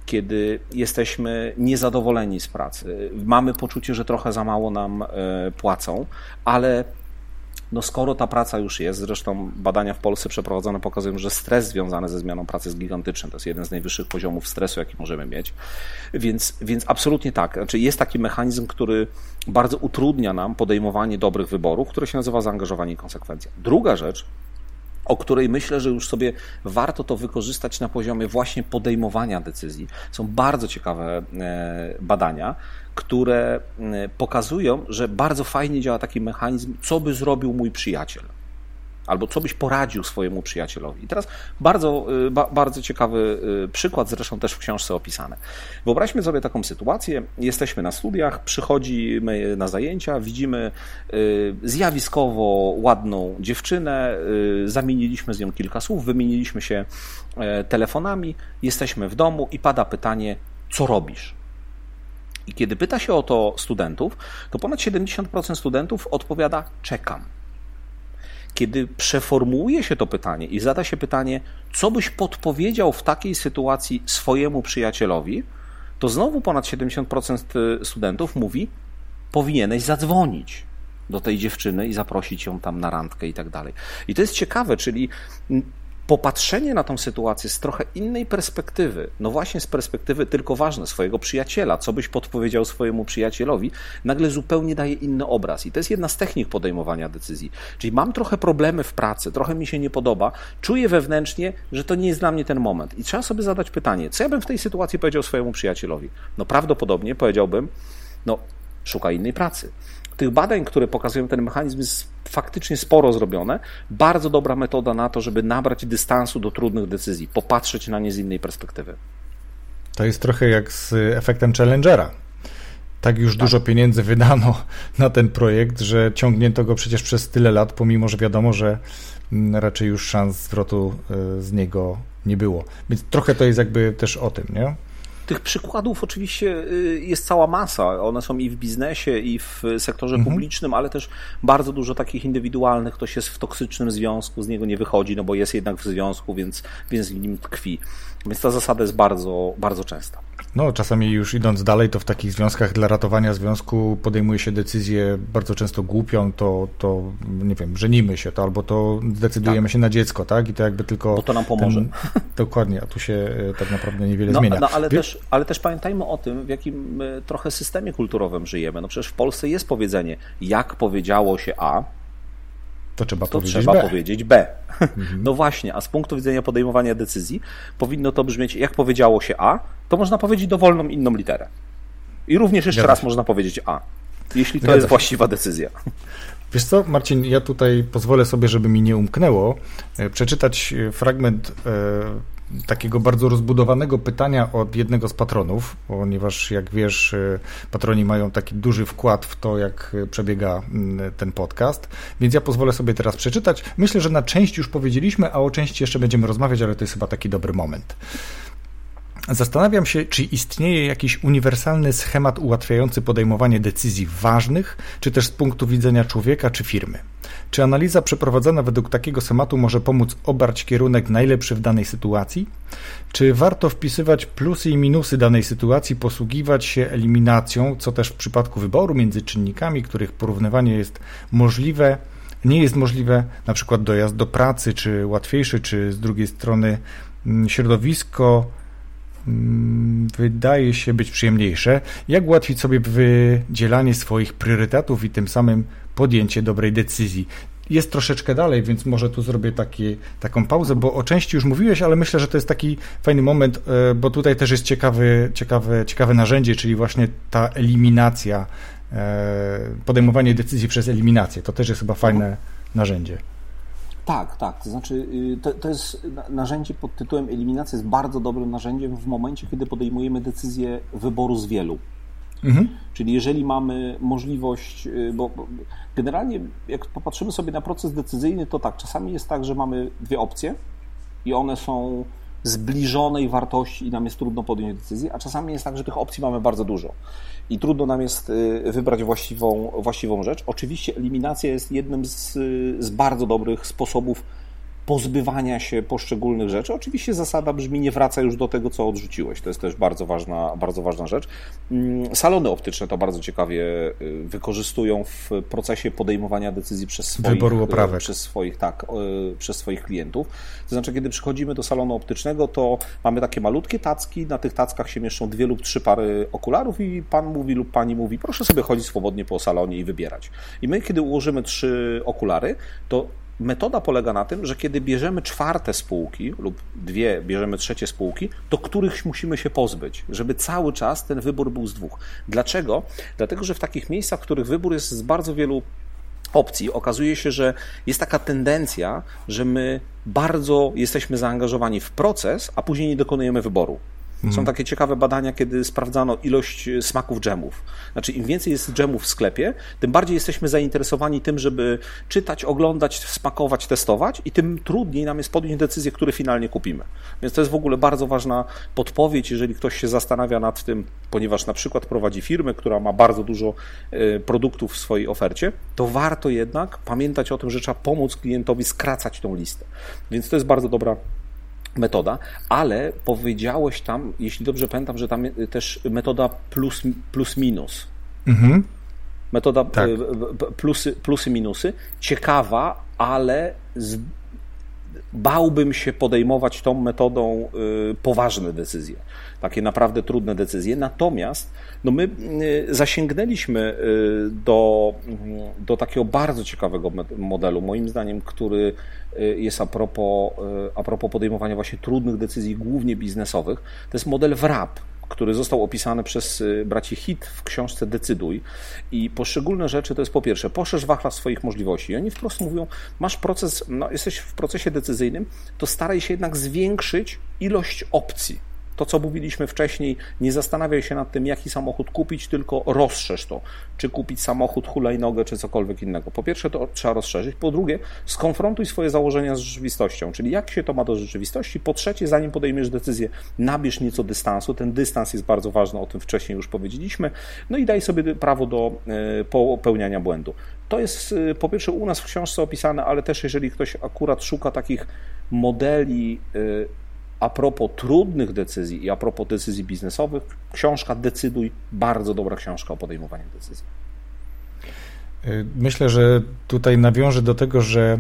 Kiedy jesteśmy niezadowoleni z pracy, mamy poczucie, że trochę za mało nam e, płacą, ale no skoro ta praca już jest, zresztą badania w Polsce przeprowadzone pokazują, że stres związany ze zmianą pracy jest gigantyczny. To jest jeden z najwyższych poziomów stresu, jaki możemy mieć. Więc, więc absolutnie tak. Znaczy jest taki mechanizm, który bardzo utrudnia nam podejmowanie dobrych wyborów, który się nazywa zaangażowanie i konsekwencja. Druga rzecz, o której myślę, że już sobie warto to wykorzystać na poziomie właśnie podejmowania decyzji. Są bardzo ciekawe e, badania, które mm, pokazują, że bardzo fajnie działa taki mechanizm, co by zrobił mój przyjaciel. Albo co byś poradził swojemu przyjacielowi. I teraz bardzo, y, ba, bardzo ciekawy y, przykład, zresztą też w książce opisany. Wyobraźmy sobie taką sytuację. Jesteśmy na studiach, przychodzimy na zajęcia, widzimy y, zjawiskowo ładną dziewczynę, zamieniliśmy z nią kilka słów, wymieniliśmy się e, telefonami, jesteśmy w domu i pada pytanie, co robisz? I kiedy pyta się o to studentów, to ponad 70% studentów odpowiada: czekam. Kiedy przeformułuje się to pytanie i zada się pytanie, co byś podpowiedział w takiej sytuacji swojemu przyjacielowi, to znowu ponad 70% studentów mówi: powinieneś zadzwonić do tej dziewczyny i zaprosić ją tam na randkę i tak dalej. I to jest ciekawe, czyli popatrzenie na tą sytuację z trochę innej perspektywy, no właśnie z perspektywy tylko ważne, swojego przyjaciela, co byś podpowiedział swojemu przyjacielowi, nagle zupełnie daje inny obraz. I to jest jedna z technik podejmowania decyzji. Czyli mam trochę problemy w pracy, trochę mi się nie podoba, czuję wewnętrznie, że to nie jest dla mnie ten moment. I trzeba sobie zadać pytanie, co ja bym w tej sytuacji powiedział swojemu przyjacielowi? No prawdopodobnie powiedziałbym, no szukaj innej pracy tych badań, które pokazują ten mechanizm, jest faktycznie sporo zrobione. Bardzo dobra metoda na to, żeby nabrać dystansu do trudnych decyzji, popatrzeć na nie z innej perspektywy. To jest trochę jak z efektem Challengera. Tak już tak. dużo pieniędzy wydano na ten projekt, że ciągnięto go przecież przez tyle lat, pomimo że wiadomo, że mm, raczej już szans zwrotu e, z niego nie było. Więc trochę to jest jakby też o tym, nie? Tych przykładów oczywiście y, jest cała masa. One są i w biznesie, i w sektorze mhm. publicznym, ale też bardzo dużo takich indywidualnych. Ktoś jest w toksycznym związku, z niego nie wychodzi, no bo jest jednak w związku, więc, więc w nim tkwi. Więc ta zasada jest bardzo, bardzo częsta. No, czasami już idąc dalej, to w takich związkach dla ratowania związku podejmuje się decyzję bardzo często głupią, to, to nie wiem, żenimy się, to albo to decydujemy tak. się na dziecko, tak? I to jakby tylko. Bo to nam pomoże. Ten, dokładnie, a tu się e, tak naprawdę niewiele no, zmienia. No, ale, Wie... też, ale też pamiętajmy o tym, w jakim trochę systemie kulturowym żyjemy. No przecież w Polsce jest powiedzenie, jak powiedziało się A, to trzeba, to powiedzieć, trzeba B. powiedzieć B. Mhm. No właśnie, a z punktu widzenia podejmowania decyzji powinno to brzmieć, jak powiedziało się A, to można powiedzieć dowolną inną literę. I również jeszcze raz można powiedzieć A, jeśli to jest właściwa decyzja. Wiesz co, Marcin, ja tutaj pozwolę sobie, żeby mi nie umknęło, e, przeczytać e, fragment e, takiego bardzo rozbudowanego pytania od jednego z patronów, ponieważ jak wiesz, y, patroni mają taki duży wkład w to, jak przebiega mm, ten podcast, więc ja pozwolę sobie teraz przeczytać. Myślę, że na część już powiedzieliśmy, a o części jeszcze będziemy rozmawiać, ale to jest chyba taki dobry moment. Zastanawiam się, czy istnieje jakiś uniwersalny schemat ułatwiający podejmowanie decyzji ważnych, czy też z punktu widzenia człowieka czy firmy. Czy analiza przeprowadzona według takiego schematu może pomóc obrać kierunek najlepszy w danej sytuacji? Czy warto wpisywać plusy i minusy danej sytuacji, posługiwać się eliminacją, co też w przypadku wyboru między czynnikami, których porównywanie jest możliwe, nie jest możliwe, na przykład dojazd do pracy, czy łatwiejszy, czy z drugiej strony mm, środowisko, wydaje się być przyjemniejsze. Jak ułatwić sobie wydzielanie swoich priorytetów i tym samym podjęcie dobrej decyzji? Jest troszeczkę dalej, więc może tu zrobię taki, taką pauzę, bo o części już mówiłeś, ale myślę, że to jest taki fajny moment, e, bo tutaj też jest ciekawy, ciekawe, ciekawe narzędzie, czyli właśnie ta eliminacja E, podejmowanie decyzji przez eliminację. To też jest chyba fajne narzędzie. Tak, tak. To znaczy, y, to, to jest narzędzie pod tytułem eliminacja jest bardzo dobrym narzędziem w momencie, kiedy podejmujemy decyzję wyboru z wielu. Mhm. Czyli jeżeli mamy możliwość, y, bo generalnie jak popatrzymy sobie na proces decyzyjny, to tak, czasami jest tak, że mamy dwie opcje i one są zbliżonej wartości i nam jest trudno podjąć decyzję, a czasami jest tak, że tych opcji mamy bardzo dużo i trudno nam jest y, wybrać właściwą, właściwą rzecz. Oczywiście eliminacja jest jednym z, z bardzo dobrych sposobów pozbywania się poszczególnych rzeczy. Oczywiście zasada brzmi nie wraca już do tego, co odrzuciłeś. To jest też bardzo ważna, bardzo ważna rzecz. Mm, salony optyczne to bardzo ciekawie y, wykorzystują w procesie podejmowania decyzji przez swoich, Wyboru oprawek. przez swoich, tak, y, przez swoich klientów. To znaczy, kiedy przychodzimy do salonu optycznego, to mamy takie malutkie tacki, na tych tackach się mieszczą dwie lub trzy pary okularów i pan mówi lub pani mówi, proszę sobie chodzić swobodnie po salonie i wybierać. I my, kiedy ułożymy trzy okulary, to metoda polega na tym, że kiedy bierzemy czwarte spółki lub dwie, bierzemy trzecie spółki, to których musimy się pozbyć, żeby cały czas ten wybór był z dwóch. Dlaczego? Dlatego, że w takich miejscach, w których wybór jest z bardzo wielu opcji, okazuje się, że jest taka tendencja, że my bardzo jesteśmy zaangażowani w proces, a później nie dokonujemy wyboru. Mhm. Są takie ciekawe badania, kiedy sprawdzano ilość e, smaków dżemów. Znaczy, im więcej jest dżemów w sklepie, tym bardziej jesteśmy zainteresowani tym, żeby czytać, oglądać, smakować, testować i tym trudniej nam jest podjąć decyzję, które finalnie kupimy. Więc to jest w ogóle bardzo ważna podpowiedź, jeżeli ktoś się zastanawia nad tym, ponieważ na przykład prowadzi firmę, która ma bardzo dużo e, produktów w swojej ofercie, to warto jednak pamiętać o tym, że trzeba pomóc klientowi skracać tą listę. Więc to jest bardzo dobra metoda, ale powiedziałeś tam, jeśli dobrze pamiętam, że tam też metoda plus, plus minus. Mhm. Metoda tak. plusy, plusy, minusy. Ciekawa, ale z, bałbym się podejmować tą metodą y, poważne decyzje, takie naprawdę trudne decyzje. Natomiast no my y, zasięgnęliśmy y, do, do takiego bardzo ciekawego modelu, moim zdaniem, który jest a propos, a propos podejmowania właśnie trudnych decyzji, głównie biznesowych. To jest model WRAP który został opisany przez y, braci Hit w książce Decyduj. I poszczególne rzeczy to jest po pierwsze, poszerz wachlarz swoich możliwości. I oni wprost mówią, masz proces, no, jesteś w procesie decyzyjnym, to staraj się jednak zwiększyć ilość opcji to, co mówiliśmy wcześniej, nie zastanawiaj się nad tym, jaki samochód kupić, tylko rozszerz to. Czy kupić samochód, hulajnogę, czy cokolwiek innego. Po pierwsze, to trzeba rozszerzyć. Po drugie, skonfrontuj swoje założenia z rzeczywistością, czyli jak się to ma do rzeczywistości. Po trzecie, zanim podejmiesz decyzję, nabierz nieco dystansu. Ten dystans jest bardzo ważny, o tym wcześniej już powiedzieliśmy. No i daj sobie prawo do e, popełniania błędu. To jest e, po pierwsze u nas w książce opisane, ale też jeżeli ktoś akurat szuka takich modeli e, a propos trudnych decyzji i a propos decyzji biznesowych, książka Decyduj, bardzo dobra książka o podejmowaniu decyzji. Myślę, że tutaj nawiążę do tego, że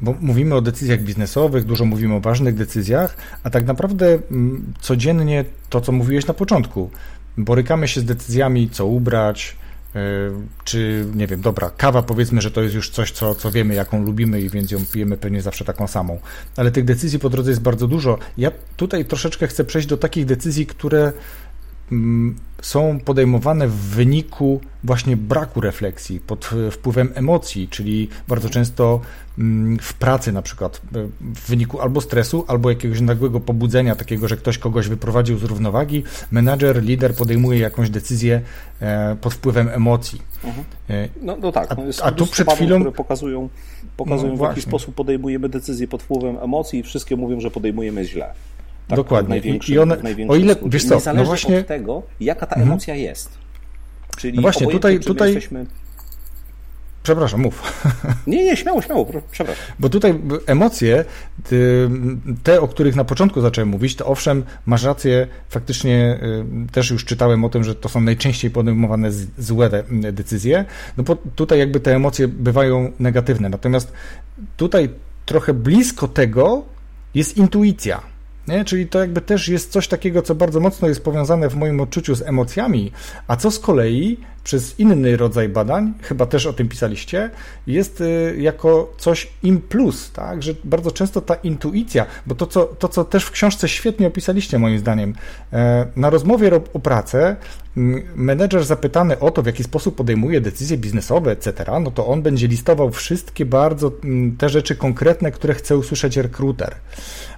mówimy o decyzjach biznesowych, dużo mówimy o ważnych decyzjach, a tak naprawdę mm, codziennie to, co mówiłeś na początku, borykamy się z decyzjami, co ubrać, czy nie wiem, dobra, kawa powiedzmy, że to jest już coś, co, co wiemy, jaką lubimy i więc ją pijemy pewnie zawsze taką samą. Ale tych decyzji po drodze jest bardzo dużo. Ja tutaj troszeczkę chcę przejść do takich decyzji, które są podejmowane w wyniku właśnie braku refleksji, pod wpływem emocji, czyli bardzo często mm, w pracy na przykład e, w wyniku albo stresu, albo jakiegoś nagłego pobudzenia, takiego, że ktoś kogoś wyprowadził z równowagi, menadżer, lider podejmuje jakąś decyzję e, pod wpływem emocji. Mhm. E, no, no tak, no jest a, a tu przed chwilą które pokazują, pokazują no w jaki sposób podejmujemy decyzję pod wpływem emocji i wszystkie mówią, że podejmujemy źle. Tak, Dokładnie. I one, o ile, wiesz co, no właśnie... od tego, jaka ta mhm. emocja jest. Czyli no właśnie, tutaj, tutaj... Jesteśmy Przepraszam, mów. Nie, nie, śmiało, śmiało, przepraszam. Bo tutaj emocje, te, o których na początku zacząłem mówić, to owszem, masz rację, faktycznie y, też już czytałem o tym, że to są najczęściej podejmowane złe decyzje, no bo tutaj jakby te emocje bywają negatywne. Natomiast tutaj trochę blisko tego jest intuicja. Nie? Czyli to jakby też jest coś takiego, co bardzo mocno jest powiązane w moim odczuciu z emocjami, a co z kolei przez inny rodzaj badań, chyba też o tym pisaliście, jest y, jako coś im plus, tak? że bardzo często ta intuicja, bo to co, to, co też w książce świetnie opisaliście moim zdaniem, e, na rozmowie o pracę menedżer zapytany o to, w jaki sposób podejmuje decyzje biznesowe, etc., no to on będzie listował wszystkie bardzo te rzeczy konkretne, które chce usłyszeć rekruter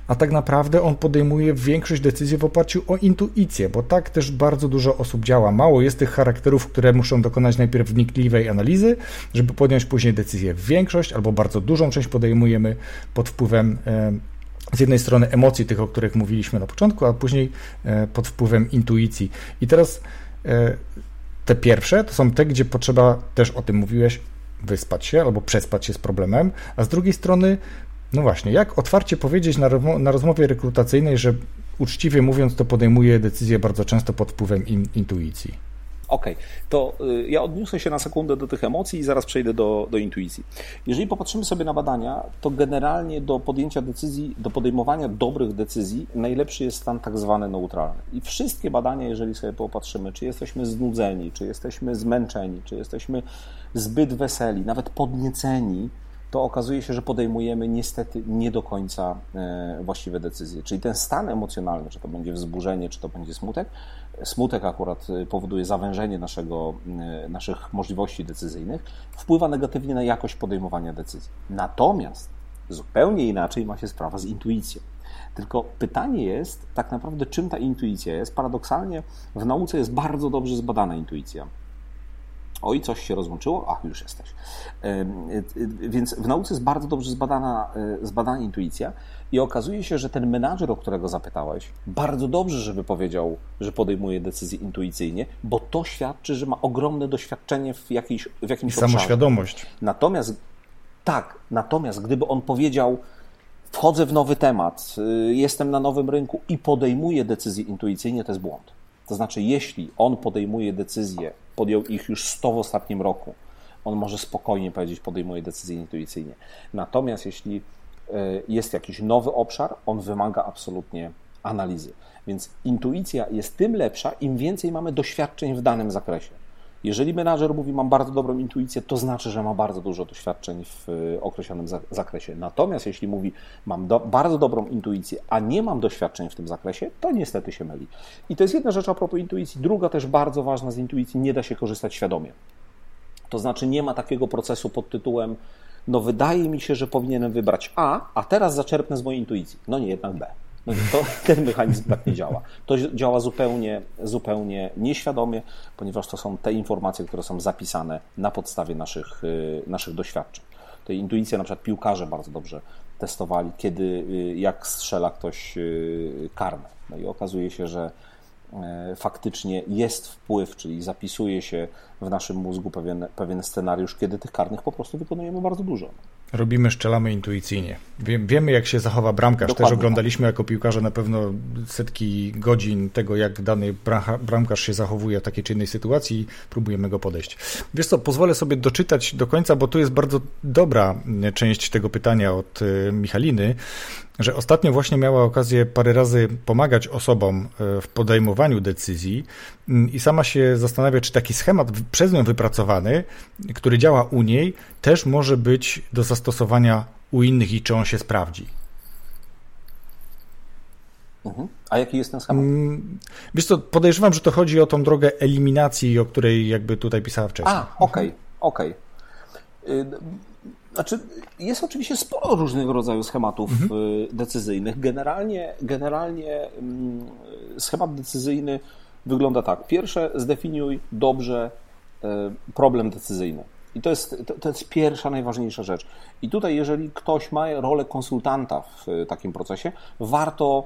a tak naprawdę on podejmuje większość decyzji w oparciu o intuicję, bo tak też bardzo dużo osób działa. Mało jest tych charakterów, które muszą dokonać najpierw wnikliwej analizy, żeby podjąć później decyzję. Większość albo bardzo dużą część podejmujemy pod wpływem e, z jednej strony emocji, tych, o których mówiliśmy na początku, a później e, pod wpływem intuicji. I teraz e, te pierwsze to są te, gdzie potrzeba, też o tym mówiłeś, wyspać się albo przespać się z problemem, a z drugiej strony no właśnie, jak otwarcie powiedzieć na, na rozmowie rekrutacyjnej, że uczciwie mówiąc, to podejmuje decyzje bardzo często pod wpływem in, intuicji? Okej, okay. to y, ja odniosę się na sekundę do tych emocji i zaraz przejdę do, do intuicji. Jeżeli popatrzymy sobie na badania, to generalnie do podjęcia decyzji, do podejmowania dobrych decyzji najlepszy jest stan tak zwany neutralny. I wszystkie badania, jeżeli sobie popatrzymy, czy jesteśmy znudzeni, czy jesteśmy zmęczeni, czy jesteśmy zbyt weseli, nawet podnieceni, to okazuje się, że podejmujemy niestety nie do końca e, właściwe decyzje. Czyli ten stan emocjonalny, czy to będzie wzburzenie, czy to będzie smutek, smutek akurat e, powoduje zawężenie naszego, e, naszych możliwości decyzyjnych, wpływa negatywnie na jakość podejmowania decyzji. Natomiast zupełnie inaczej ma się sprawa z intuicją. Tylko pytanie jest tak naprawdę, czym ta intuicja jest. Paradoksalnie w nauce jest bardzo dobrze zbadana intuicja. Oj, coś się rozłączyło? Ach, już jesteś. Więc w nauce jest bardzo dobrze zbadana, e, zbadana intuicja i okazuje się, że ten menadżer, o którego zapytałeś, bardzo dobrze, żeby powiedział, że podejmuje decyzje intuicyjnie, bo to świadczy, że ma ogromne doświadczenie w, jakiejś, w jakimś obszarze. Samoświadomość. Natomiast tak, natomiast gdyby on powiedział, wchodzę w nowy temat, y, jestem na nowym rynku i podejmuję decyzje intuicyjnie, to jest błąd. To znaczy, jeśli on podejmuje decyzje podjął ich już 100 w ostatnim roku. On może spokojnie powiedzieć, podejmuje decyzje intuicyjnie. Natomiast jeśli e, jest jakiś nowy obszar, on wymaga absolutnie analizy. Więc intuicja jest tym lepsza, im więcej mamy doświadczeń w danym zakresie. Jeżeli menadżer mówi, mam bardzo dobrą intuicję, to znaczy, że ma bardzo dużo doświadczeń w e, określonym zakresie. Natomiast jeśli mówi, mam do, bardzo dobrą intuicję, a nie mam doświadczeń w tym zakresie, to niestety się myli. I to jest jedna rzecz a propos intuicji. Druga też bardzo ważna z intuicji, nie da się korzystać świadomie. To znaczy, nie ma takiego procesu pod tytułem, no wydaje mi się, że powinienem wybrać A, a teraz zaczerpnę z mojej intuicji. No nie, jednak B. No to ten mechanizm tak nie działa. To działa zupełnie, zupełnie nieświadomie, ponieważ to są te informacje, które są zapisane na podstawie naszych, y, naszych doświadczeń. To intuicja na przykład piłkarze bardzo dobrze testowali, kiedy, y, jak strzela ktoś y, karne. No i okazuje się, że e, faktycznie jest wpływ, czyli zapisuje się w naszym mózgu pewien, pewien scenariusz, kiedy tych karnych po prostu wykonujemy bardzo dużo robimy, szczelamy intuicyjnie. Wie, wiemy, jak się zachowa bramkarz. Dokładnie Też tak. oglądaliśmy jako piłkarze na pewno setki godzin tego, jak dany bramkarz się zachowuje w takiej czy innej sytuacji. Próbujemy go podejść. Wiesz co, pozwolę sobie doczytać do końca, bo tu jest bardzo dobra część tego pytania od y, Michaliny że ostatnio właśnie miała okazję parę razy pomagać osobom e, w podejmowaniu decyzji mm, i sama się zastanawia, czy taki schemat przez nią wypracowany, który działa u niej, też może być do zastosowania u innych i czy on się sprawdzi. Mhm. A jaki jest ten schemat? Mm, wiesz co, podejrzewam, że to chodzi o tą drogę eliminacji, o której jakby tutaj pisała wcześniej. A, okej, okay, okej. Okay. Znaczy, jest oczywiście sporo różnego rodzaju schematów mhm. Y, decyzyjnych. Generalnie, generalnie mm, schemat decyzyjny wygląda tak. Pierwsze, zdefiniuj dobrze y, problem decyzyjny. I to jest, to, to, jest pierwsza, najważniejsza rzecz. I tutaj, jeżeli ktoś ma rolę konsultanta w takim procesie, warto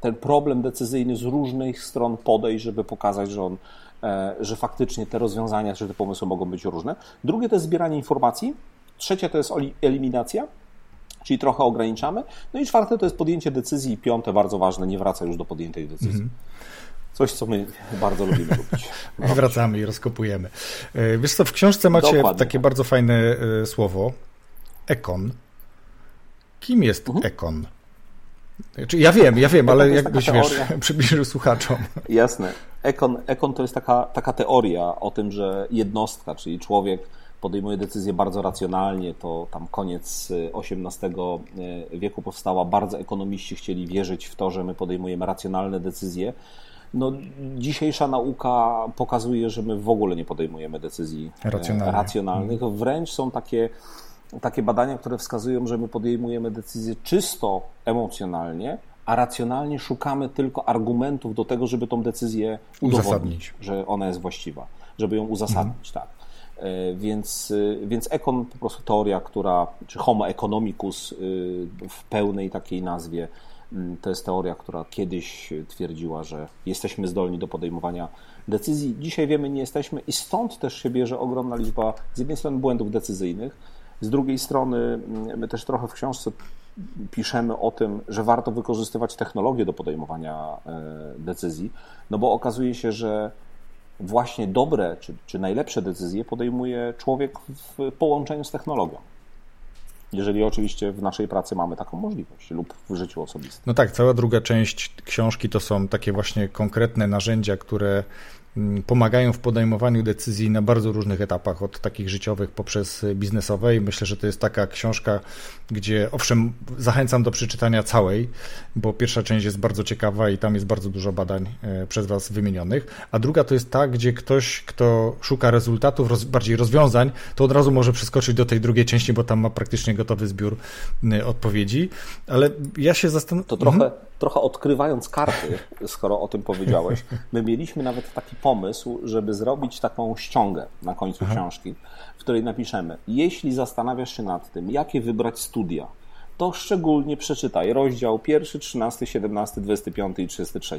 ten problem decyzyjny z różnych stron podejść, żeby pokazać, że on, e, że faktycznie te rozwiązania, czy te pomysły mogą być różne. Drugie to jest zbieranie informacji. Trzecie to jest eliminacja, czyli trochę ograniczamy. No i czwarte to jest podjęcie decyzji. I piąte, bardzo ważne, nie wraca już do podjętej decyzji. Mm -hmm. Coś, co my bardzo lubimy robić. Wracamy i rozkopujemy. E, wiesz co, w książce macie Dokładnie. takie bardzo fajne e, słowo. Ekon. Kim jest mhm. ekon? Znaczy, ja wiem, ja wiem, ale jakbyś wiesz, przybliżył słuchaczom. Jasne. Ekon, ekon to jest taka, taka teoria o tym, że jednostka, czyli człowiek podejmuje decyzje bardzo racjonalnie. To tam koniec XVIII e, wieku powstała. Bardzo ekonomiści chcieli wierzyć w to, że my podejmujemy racjonalne decyzje. No, dzisiejsza nauka pokazuje, że my w ogóle nie podejmujemy decyzji Racjonalnie. racjonalnych. Wręcz są takie takie badania, które wskazują, że my podejmujemy decyzje czysto emocjonalnie, a racjonalnie szukamy tylko argumentów do tego, żeby tą decyzję udowodnić, że ona jest właściwa, żeby ją uzasadnić, mhm. tak. E, więc, e, więc ekon, po prostu teoria, która, czy homo economicus e, w pełnej takiej nazwie, mm, to jest teoria, która kiedyś twierdziła, że jesteśmy zdolni do podejmowania decyzji. Dzisiaj wiemy, nie jesteśmy i stąd też się bierze ogromna liczba z jednej strony błędów decyzyjnych, z drugiej strony, mm, my też trochę w książce piszemy o tym, że warto wykorzystywać technologię do podejmowania decyzji, no bo okazuje się, że właśnie dobre czy, czy najlepsze decyzje podejmuje człowiek w połączeniu z technologią. Jeżeli oczywiście w naszej pracy mamy taką możliwość lub w życiu osobistym. No tak, cała druga część książki to są takie właśnie konkretne narzędzia, które pomagają w podejmowaniu decyzji na bardzo różnych etapach, od takich życiowych poprzez biznesowe. I myślę, że to jest taka książka, gdzie owszem, zachęcam do przeczytania całej, bo pierwsza część jest bardzo ciekawa i tam jest bardzo dużo badań e, przez Was wymienionych. A druga to jest ta, gdzie ktoś, kto szuka rezultatów, roz, bardziej rozwiązań, to od razu może przeskoczyć do tej drugiej części, bo tam ma praktycznie gotowy zbiór odpowiedzi. Ale ja się zastanawiam. To trochę, mhm trochę odkrywając karty, skoro o tym powiedziałeś, my mieliśmy nawet taki pomysł, żeby zrobić taką ściągę na końcu Aha. książki, w której napiszemy, jeśli zastanawiasz się nad tym, jakie wybrać studia, to szczególnie przeczytaj rozdział 1, 13, 17, 25 i 33.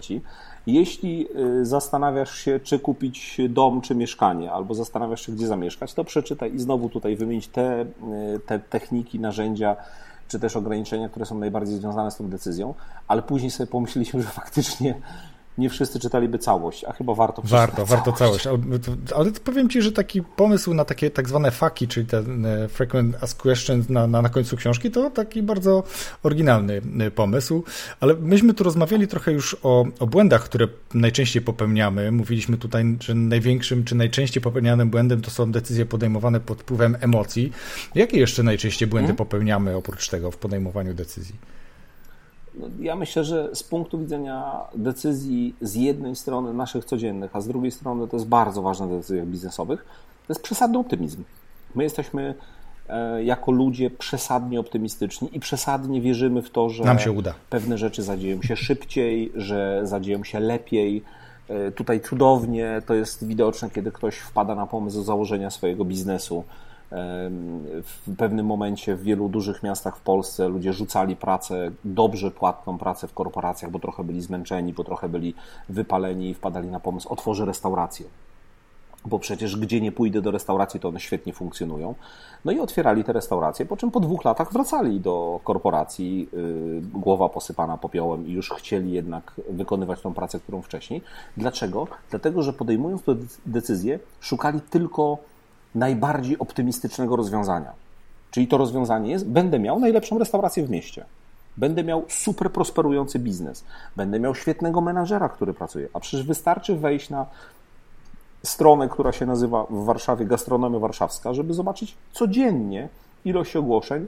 Jeśli y, zastanawiasz się, czy kupić dom, czy mieszkanie, albo zastanawiasz się, gdzie zamieszkać, to przeczytaj i znowu tutaj wymienić te, y, te techniki, narzędzia, czy też ograniczenia, które są najbardziej związane z tą decyzją, ale później sobie pomyśleliśmy, że faktycznie nie wszyscy czytaliby całość, a chyba warto Warto, całość. warto całość. Ale, ale powiem Ci, że taki pomysł na takie tak zwane faki, czyli ten e, frequent asked questions na, na, na końcu książki, to taki bardzo oryginalny e, pomysł. Ale myśmy tu rozmawiali trochę już o, o błędach, które najczęściej popełniamy. Mówiliśmy tutaj, że największym czy najczęściej popełnianym błędem to są decyzje podejmowane pod wpływem emocji. Jakie jeszcze najczęściej błędy hmm? popełniamy oprócz tego w podejmowaniu decyzji? Ja myślę, że z punktu widzenia decyzji z jednej strony naszych codziennych, a z drugiej strony to jest bardzo ważne w decyzjach biznesowych, to jest przesadny optymizm. My jesteśmy e, jako ludzie przesadnie optymistyczni i przesadnie wierzymy w to, że Nam się uda. pewne rzeczy zadzieją się szybciej, że zadzieją się lepiej. E, tutaj cudownie to jest widoczne, kiedy ktoś wpada na pomysł założenia swojego biznesu w pewnym momencie w wielu dużych miastach w Polsce ludzie rzucali pracę, dobrze płatną pracę w korporacjach, bo trochę byli zmęczeni, bo trochę byli wypaleni i wpadali na pomysł, otworzę restaurację. Bo przecież gdzie nie pójdę do restauracji, to one świetnie funkcjonują. No i otwierali te restauracje, po czym po dwóch latach wracali do korporacji, yy, głowa posypana popiołem i już chcieli jednak wykonywać tą pracę, którą wcześniej. Dlaczego? Dlatego, że podejmując tę decyzję, szukali tylko najbardziej optymistycznego rozwiązania. Czyli to rozwiązanie jest, będę miał najlepszą restaurację w mieście. Będę miał super prosperujący biznes. Będę miał świetnego menadżera, który pracuje. A przecież wystarczy wejść na stronę, która się nazywa w Warszawie Gastronomia Warszawska, żeby zobaczyć codziennie ilość ogłoszeń,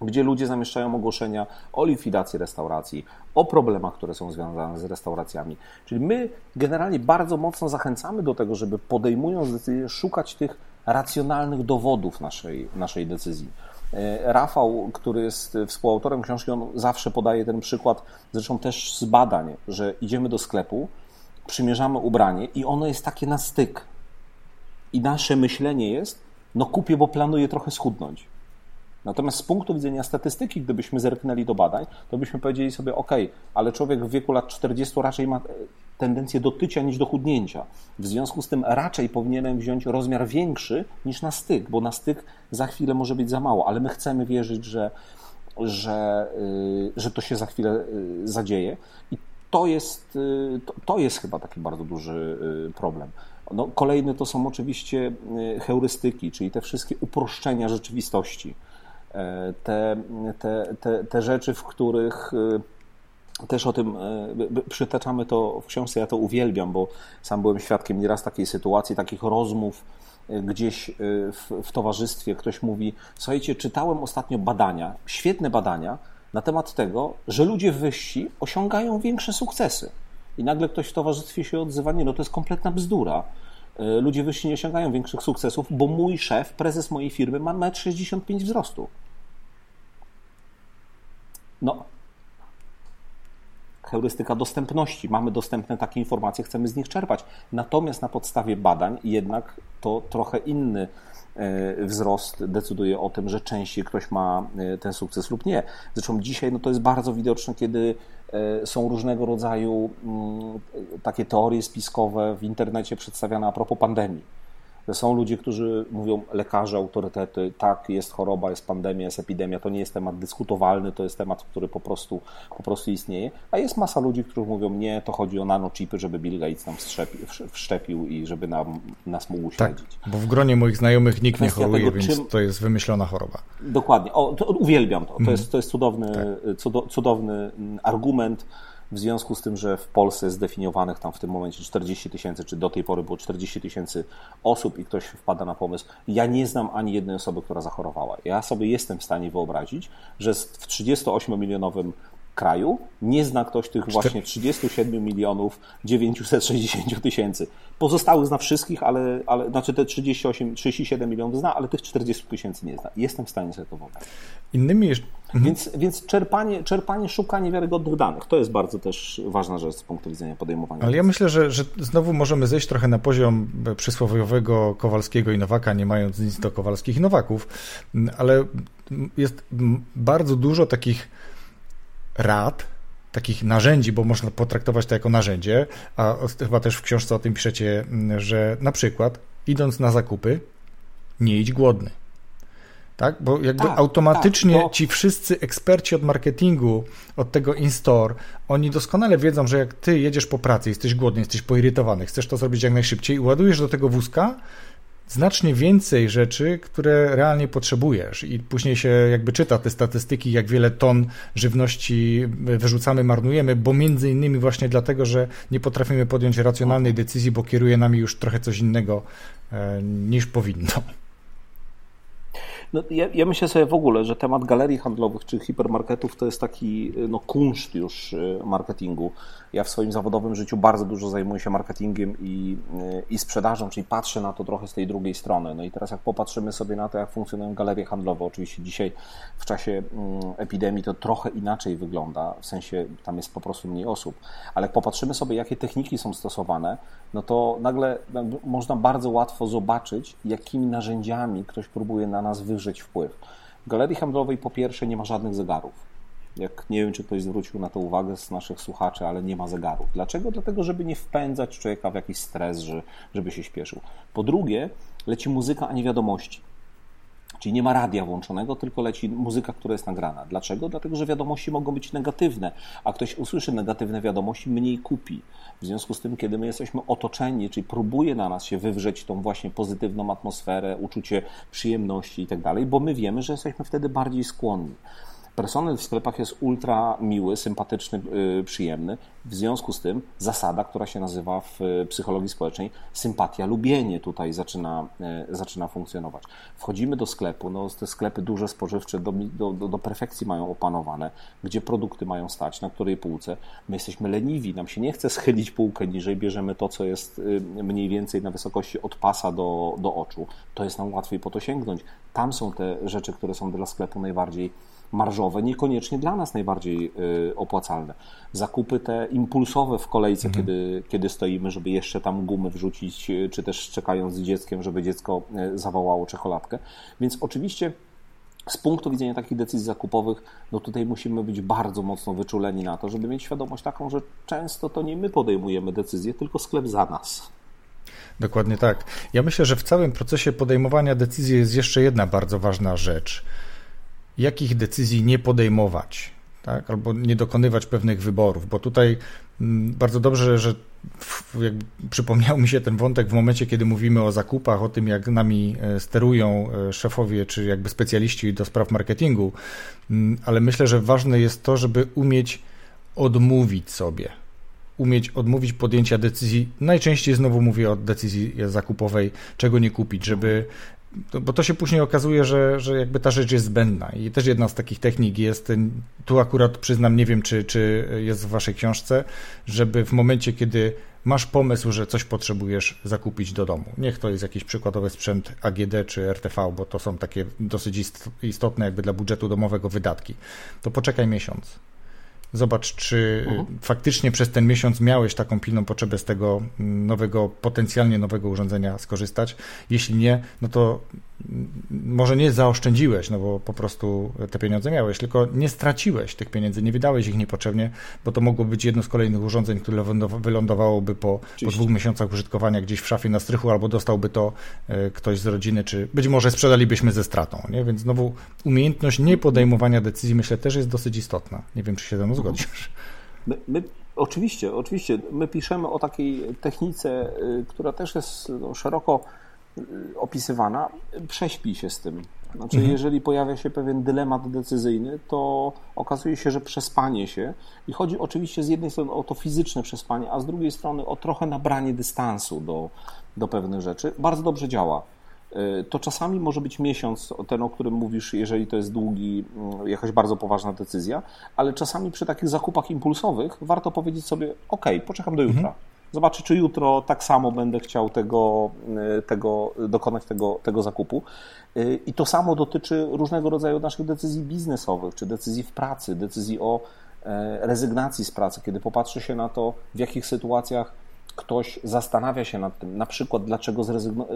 gdzie ludzie zamieszczają ogłoszenia o likwidacji restauracji, o problemach, które są związane z restauracjami. Czyli my generalnie bardzo mocno zachęcamy do tego, żeby podejmując decyzję, szukać tych racjonalnych dowodów naszej, naszej decyzji. E, Rafał, który jest współautorem książki, on zawsze podaje ten przykład, zresztą też z badań, że idziemy do sklepu, przymierzamy ubranie i ono jest takie na styk. I nasze myślenie jest, no kupię, bo planuję trochę schudnąć. Natomiast z punktu widzenia statystyki, gdybyśmy zerknęli do badań, to byśmy powiedzieli sobie, ok, ale człowiek w wieku lat 40 raczej ma tendencję do tycia niż do chudnięcia. W związku z tym raczej powinienem wziąć rozmiar większy niż na styk, bo na styk za chwilę może być za mało, ale my chcemy wierzyć, że, że, y, że to się za chwilę y, zadzieje. I to jest, y, to jest chyba taki bardzo duży problem. No, kolejny to są oczywiście heurystyki, czyli te wszystkie uproszczenia rzeczywistości. E, te, te, te, te rzeczy, w których też o tym przytaczamy to w książce, ja to uwielbiam, bo sam byłem świadkiem nieraz takiej sytuacji, takich rozmów gdzieś w, w towarzystwie. Ktoś mówi: Słuchajcie, czytałem ostatnio badania, świetne badania na temat tego, że ludzie wyżsi osiągają większe sukcesy. I nagle ktoś w towarzystwie się odzywa: Nie, no to jest kompletna bzdura. Ludzie wyżsi nie osiągają większych sukcesów, bo mój szef, prezes mojej firmy ma 1,65 m wzrostu. No, heurystyka dostępności. Mamy dostępne takie informacje, chcemy z nich czerpać. Natomiast na podstawie badań jednak to trochę inny e, wzrost decyduje o tym, że częściej ktoś ma e, ten sukces lub nie. Zresztą dzisiaj no to jest bardzo widoczne, kiedy e, są różnego rodzaju mm, takie teorie spiskowe w internecie przedstawiane a propos pandemii są ludzie, którzy mówią, lekarze, autorytety, tak, jest choroba, jest pandemia, jest epidemia, to nie jest temat dyskutowalny, to jest temat, który po prostu, po prostu istnieje, a jest masa ludzi, którzy mówią, nie, to chodzi o nanochipy, żeby Bill Gates nam wszczepił i żeby nam, nas mógł śledzić. Tak, bo w gronie moich znajomych nikt Kwestia nie choruje, tego, więc czym... to jest wymyślona choroba. Dokładnie, o, to, uwielbiam to, to, mm. jest, to jest cudowny, tak. cudowny mm, argument, w związku z tym, że w Polsce jest zdefiniowanych tam w tym momencie 40 tysięcy, czy do tej pory było 40 tysięcy osób i ktoś wpada na pomysł, ja nie znam ani jednej osoby, która zachorowała. Ja sobie jestem w stanie wyobrazić, że w 38-milionowym kraju nie zna ktoś tych właśnie 37 milionów 960 tysięcy. Pozostałych zna wszystkich, ale, ale znaczy te 38, 37 milionów zna, ale tych 40 tysięcy nie zna. Jestem w stanie sobie to wyobrazić. Innymi jeszcze... Mhm. Więc, więc czerpanie, czerpanie, szukanie wiarygodnych danych to jest bardzo też ważna rzecz z punktu widzenia podejmowania. Ale ja myślę, że, że znowu możemy zejść trochę na poziom przysłowiowego Kowalskiego i Nowaka, nie mając nic do Kowalskich i Nowaków, ale jest bardzo dużo takich rad, takich narzędzi, bo można potraktować to jako narzędzie, a chyba też w książce o tym piszecie, mm, że na przykład idąc na zakupy, nie idź głodny. Tak? Bo jakby tak, automatycznie tak, to... ci wszyscy eksperci od marketingu, od tego in-store, oni doskonale wiedzą, że jak ty jedziesz po pracy, jesteś głodny, jesteś poirytowany, chcesz to zrobić jak najszybciej, ładujesz do tego wózka znacznie więcej rzeczy, które realnie potrzebujesz i później się jakby czyta te statystyki, jak wiele ton żywności wyrzucamy, marnujemy, bo między innymi właśnie dlatego, że nie potrafimy podjąć racjonalnej decyzji, bo kieruje nami już trochę coś innego e, niż powinno. No, ja, ja, myślę sobie w ogóle, że temat galerii handlowych czy hipermarketów to jest taki no, kunszt już y, marketingu. Ja w swoim zawodowym życiu bardzo dużo zajmuję się marketingiem i, y, i sprzedażą, czyli patrzę na to trochę z tej drugiej strony. No i teraz jak popatrzymy sobie na to, jak funkcjonują galerie handlowe, oczywiście dzisiaj w czasie mm, epidemii to trochę inaczej wygląda, w sensie tam jest po prostu mniej osób, ale jak popatrzymy sobie, jakie techniki są stosowane, no to nagle można bardzo łatwo zobaczyć, jakimi narzędziami ktoś próbuje na nas wywrzeć wpływ. W galerii handlowej po pierwsze nie ma żadnych zegarów. Jak nie wiem, czy ktoś zwrócił na to uwagę z naszych słuchaczy, ale nie ma zegarów. Dlaczego? Dlatego, żeby nie wpędzać człowieka w jakiś stres, żeby się śpieszył. Po drugie, leci muzyka, a nie wiadomości. Czyli nie ma radia włączonego, tylko leci muzyka, która jest nagrana. Dlaczego? Dlatego, że wiadomości mogą być negatywne, a ktoś usłyszy negatywne wiadomości, mniej kupi. W związku z tym, kiedy my jesteśmy otoczeni, czyli próbuje na nas się wywrzeć tą właśnie pozytywną atmosferę, uczucie przyjemności i tak dalej, bo my wiemy, że jesteśmy wtedy bardziej skłonni. Personel w sklepach jest ultra miły, sympatyczny, y, przyjemny. W związku z tym zasada, która się nazywa w psychologii społecznej sympatia, lubienie tutaj zaczyna, y, zaczyna funkcjonować. Wchodzimy do sklepu, no te sklepy duże spożywcze do, do, do perfekcji mają opanowane, gdzie produkty mają stać, na której półce. My jesteśmy leniwi, nam się nie chce schylić półkę niżej, bierzemy to, co jest y, mniej więcej na wysokości od pasa do, do oczu. To jest nam łatwiej po to sięgnąć. Tam są te rzeczy, które są dla sklepu najbardziej marżowe, niekoniecznie dla nas najbardziej y, opłacalne. Zakupy te impulsowe w kolejce, mhm. kiedy, kiedy stoimy, żeby jeszcze tam gumy wrzucić, y, czy też czekając z dzieckiem, żeby dziecko y, zawołało czekoladkę. Więc oczywiście z punktu widzenia takich decyzji zakupowych, no tutaj musimy być bardzo mocno wyczuleni na to, żeby mieć świadomość taką, że często to nie my podejmujemy decyzje, tylko sklep za nas. Dokładnie tak. Ja myślę, że w całym procesie podejmowania decyzji jest jeszcze jedna bardzo ważna rzecz. Jakich decyzji nie podejmować, tak? albo nie dokonywać pewnych wyborów, bo tutaj mm, bardzo dobrze, że przypomniał mi się ten wątek w momencie, kiedy mówimy o zakupach, o tym, jak nami e, sterują e, szefowie czy jakby specjaliści do spraw marketingu, mm, ale myślę, że ważne jest to, żeby umieć odmówić sobie umieć odmówić podjęcia decyzji. Najczęściej znowu mówię o decyzji zakupowej, czego nie kupić, żeby bo to się później okazuje, że, że jakby ta rzecz jest zbędna. I też jedna z takich technik jest, tu akurat przyznam, nie wiem, czy, czy jest w waszej książce, żeby w momencie, kiedy masz pomysł, że coś potrzebujesz zakupić do domu. Niech to jest jakiś przykładowy sprzęt AGD czy RTV, bo to są takie dosyć istotne jakby dla budżetu domowego wydatki. To poczekaj miesiąc Zobacz, czy mhm. faktycznie przez ten miesiąc miałeś taką pilną potrzebę z tego nowego, potencjalnie nowego urządzenia skorzystać. Jeśli nie, no to może nie zaoszczędziłeś, no bo po prostu te pieniądze miałeś, tylko nie straciłeś tych pieniędzy, nie wydałeś ich niepotrzebnie, bo to mogło być jedno z kolejnych urządzeń, które wylądowałoby po, po dwóch miesiącach użytkowania gdzieś w szafie na strychu, albo dostałby to e, ktoś z rodziny, czy być może sprzedalibyśmy ze stratą. Nie? Więc znowu umiejętność nie podejmowania decyzji myślę też jest dosyć istotna. Nie wiem, czy się ze mną zgodzisz. My, my, oczywiście, oczywiście. My piszemy o takiej technice, y, która też jest no, szeroko opisywana, prześpi się z tym. Znaczy, mhm. jeżeli pojawia się pewien dylemat decyzyjny, to okazuje się, że przespanie się i chodzi oczywiście z jednej strony o to fizyczne przespanie, a z drugiej strony o trochę nabranie dystansu do, do pewnych rzeczy. Bardzo dobrze działa. Y, to czasami może być miesiąc, ten o którym mówisz, jeżeli to jest długi, mm, jakaś bardzo poważna decyzja, ale czasami przy takich zakupach impulsowych warto powiedzieć sobie: OK, poczekam do jutra. Mhm Zobaczę, czy jutro tak samo będę chciał tego, y, tego, dokonać tego, tego zakupu. Y, I to samo dotyczy różnego rodzaju naszych decyzji biznesowych, czy decyzji w pracy, decyzji o e, rezygnacji z pracy, kiedy popatrzy się na to, w jakich sytuacjach ktoś zastanawia się nad tym, na przykład dlaczego zrezygno-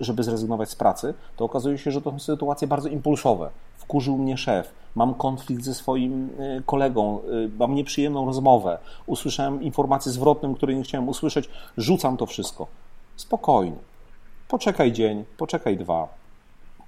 żeby zrezygnować z pracy, to okazuje się, że to są sytuacje bardzo impulsowe. Wkurzył mnie szef, mam konflikt ze swoim y, kolegą, y, mam nieprzyjemną rozmowę, usłyszałem informację zwrotną, której nie chciałem usłyszeć, rzucam to wszystko. Spokojnie. Poczekaj dzień, poczekaj dwa.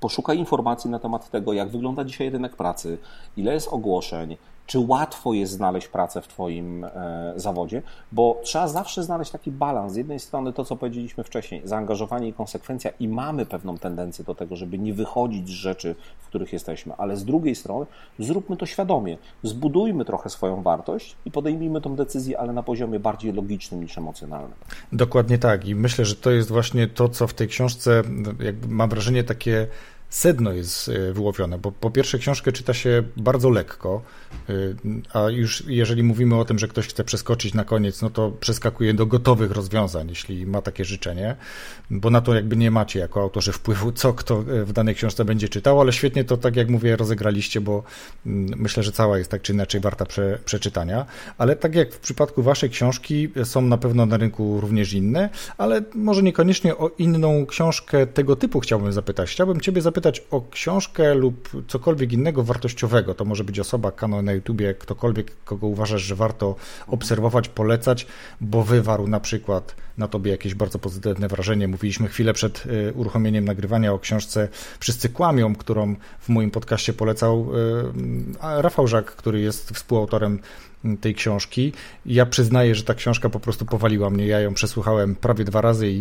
Poszukaj informacji na temat tego, jak wygląda dzisiaj rynek pracy, ile jest ogłoszeń, czy łatwo jest znaleźć pracę w Twoim e, zawodzie, bo trzeba zawsze znaleźć taki balans. Z jednej strony to, co powiedzieliśmy wcześniej, zaangażowanie i konsekwencja, i mamy pewną tendencję do tego, żeby nie wychodzić z rzeczy, w których jesteśmy, ale z drugiej strony zróbmy to świadomie, zbudujmy trochę swoją wartość i podejmijmy tą decyzję, ale na poziomie bardziej logicznym niż emocjonalnym. Dokładnie tak, i myślę, że to jest właśnie to, co w tej książce, jakby mam wrażenie, takie sedno jest e, wyłowione, bo po pierwsze książkę czyta się bardzo lekko, e, a już jeżeli mówimy o tym, że ktoś chce przeskoczyć na koniec, no to przeskakuje do gotowych rozwiązań, jeśli ma takie życzenie, bo na to jakby nie macie jako autorzy wpływu, co kto e, w danej książce będzie czytał, ale świetnie to, tak jak mówię, rozegraliście, bo mm, myślę, że cała jest tak czy inaczej warta prze, przeczytania, ale tak jak w przypadku waszej książki są na pewno na rynku również inne, ale może niekoniecznie o inną książkę tego typu chciałbym zapytać. Chciałbym ciebie zapytać, zapytać o książkę lub cokolwiek innego wartościowego. To może być osoba, kanał na YouTubie, ktokolwiek, kogo uważasz, że warto obserwować, polecać, bo wywarł na przykład na tobie jakieś bardzo pozytywne wrażenie. Mówiliśmy chwilę przed y, uruchomieniem nagrywania o książce Wszyscy kłamią, którą w moim podcaście polecał y, Rafał Żak, który jest współautorem tej książki. Ja przyznaję, że ta książka po prostu powaliła mnie. Ja ją przesłuchałem prawie dwa razy i,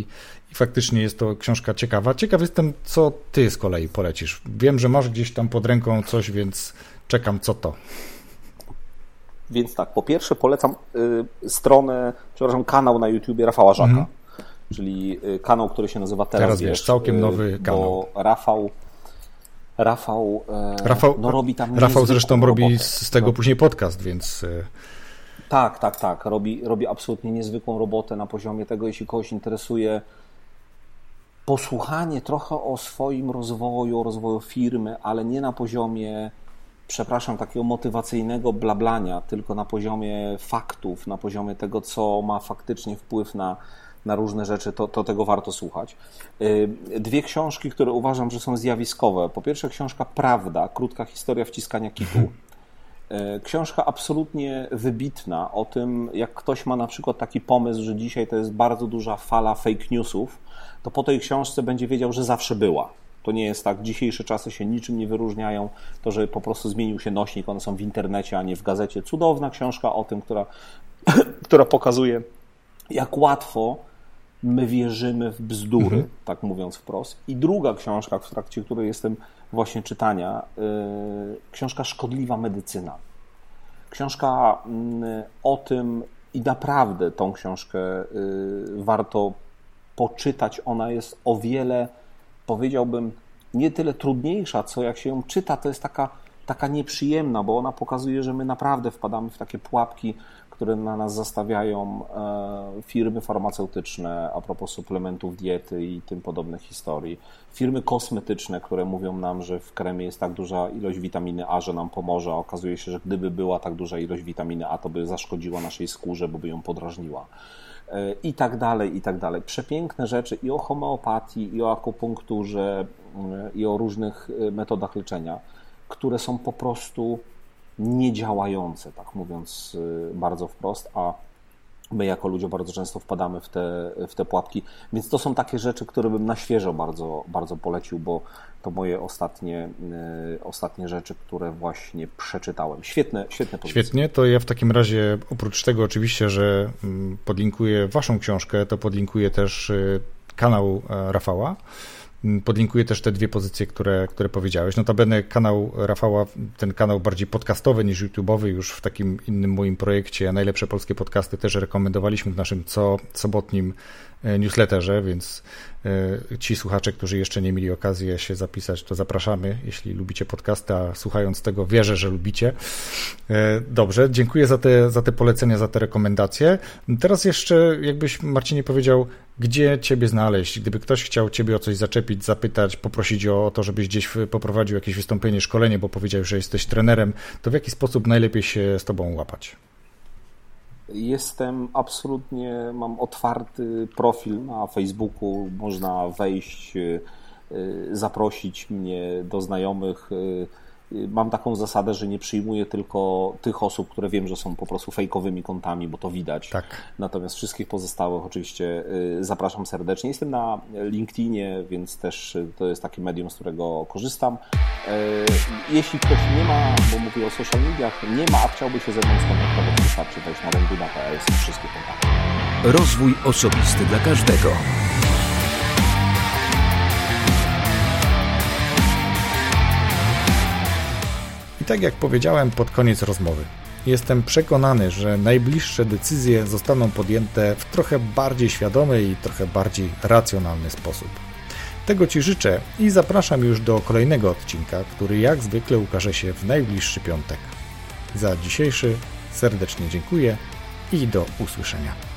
i faktycznie jest to książka ciekawa. Ciekaw jestem, co ty z kolei polecisz. Wiem, że masz gdzieś tam pod ręką coś, więc czekam, co to. Więc tak, po pierwsze polecam y, stronę, przepraszam, kanał na YouTubie Rafała Żaka, mhm. czyli y, kanał, który się nazywa Teraz, Teraz wiesz, całkiem y, nowy kanał. Bo Rafał Rafał, e, Rafał, no, robi tam Rafał zresztą robi z tego no. później podcast, więc... E, tak, tak, tak. Robi, robi absolutnie niezwykłą robotę na poziomie tego, jeśli kogoś interesuje posłuchanie trochę o swoim rozwoju, o rozwoju firmy, ale nie na poziomie, przepraszam, takiego motywacyjnego blablania, tylko na poziomie faktów, na poziomie tego, co ma faktycznie wpływ na na różne rzeczy, to, to tego warto słuchać. Y, dwie książki, które uważam, że są zjawiskowe. Po pierwsze książka Prawda, krótka historia wciskania kitu. Y, książka absolutnie wybitna o tym, jak ktoś ma na przykład taki pomysł, że dzisiaj to jest bardzo duża fala fake newsów, to po tej książce będzie wiedział, że zawsze była. To nie jest tak, dzisiejsze czasy się niczym nie wyróżniają, to, że po prostu zmienił się nośnik, one są w internecie, a nie w gazecie. Cudowna książka o tym, która, która pokazuje, jak łatwo my wierzymy w bzdury, mhm. tak mówiąc wprost. I druga książka, w trakcie której jestem właśnie czytania, yy, książka Szkodliwa medycyna. Książka yy, o tym, i naprawdę tą książkę yy, warto poczytać. Ona jest o wiele, powiedziałbym, nie tyle trudniejsza, co jak się ją czyta, to jest taka, taka nieprzyjemna, bo ona pokazuje, że my naprawdę wpadamy w takie pułapki które na nas zastawiają e, firmy farmaceutyczne a propos suplementów diety i tym podobnych historii. Firmy kosmetyczne, które mówią nam, że w kremie jest tak duża ilość witaminy A, że nam pomoże, a okazuje się, że gdyby była tak duża ilość witaminy A, to by zaszkodziła naszej skórze, bo by ją podrażniła e, i tak dalej, i tak dalej. Przepiękne rzeczy i o homeopatii, i o akupunkturze, e, i o różnych metodach leczenia, które są po prostu niedziałające, tak mówiąc y, bardzo wprost, a my jako ludzie bardzo często wpadamy w te, w te pułapki. Więc to są takie rzeczy, które bym na świeżo bardzo, bardzo polecił, bo to moje ostatnie, y, ostatnie rzeczy, które właśnie przeczytałem. Świetne, świetne pozycje. Świetnie, to ja w takim razie oprócz tego oczywiście, że mm, podlinkuję waszą książkę, to podlinkuję też y, kanał e, Rafała. Mm, podlinkuję też te dwie pozycje, które, które powiedziałeś. Notabene kanał Rafała, ten kanał bardziej podcastowy niż YouTube'owy, już w takim innym moim projekcie, najlepsze polskie podcasty też rekomendowaliśmy w naszym co sobotnim e, newsletterze, więc ci słuchacze, którzy jeszcze nie mieli okazji się zapisać, to zapraszamy, jeśli lubicie podcasty, a słuchając tego wierzę, że lubicie. E, dobrze, dziękuję za te, za te polecenia, za te rekomendacje. Teraz jeszcze, jakbyś Marcinie powiedział, gdzie Ciebie znaleźć? Gdyby ktoś chciał Ciebie o coś zaczepić, zapytać, poprosić o to, żebyś gdzieś poprowadził jakieś wystąpienie, szkolenie, bo powiedziałeś, że jesteś trenerem, to w jaki sposób najlepiej się z Tobą łapać? Jestem absolutnie, mam otwarty profil na Facebooku, można wejść, y, zaprosić mnie do znajomych y, mam taką zasadę, że nie przyjmuję tylko tych osób, które wiem, że są po prostu fejkowymi kontami, bo to widać. Tak. Natomiast wszystkich pozostałych oczywiście y, zapraszam serdecznie. Jestem na LinkedInie, więc też y, to jest takie medium, z którego korzystam. Y, jeśli ktoś nie ma, bo mówię o social mediach, nie ma, a chciałby się ze mną skontaktować, wystarczy wejść na renduda.pl, są wszystkie kontakty. Rozwój osobisty dla każdego. Tak jak powiedziałem pod koniec rozmowy, jestem przekonany, że najbliższe decyzje zostaną podjęte w trochę bardziej świadomy i trochę bardziej racjonalny sposób. Tego Ci życzę i zapraszam już do kolejnego odcinka, który jak zwykle ukaże się w najbliższy piątek. Za dzisiejszy serdecznie dziękuję i do usłyszenia.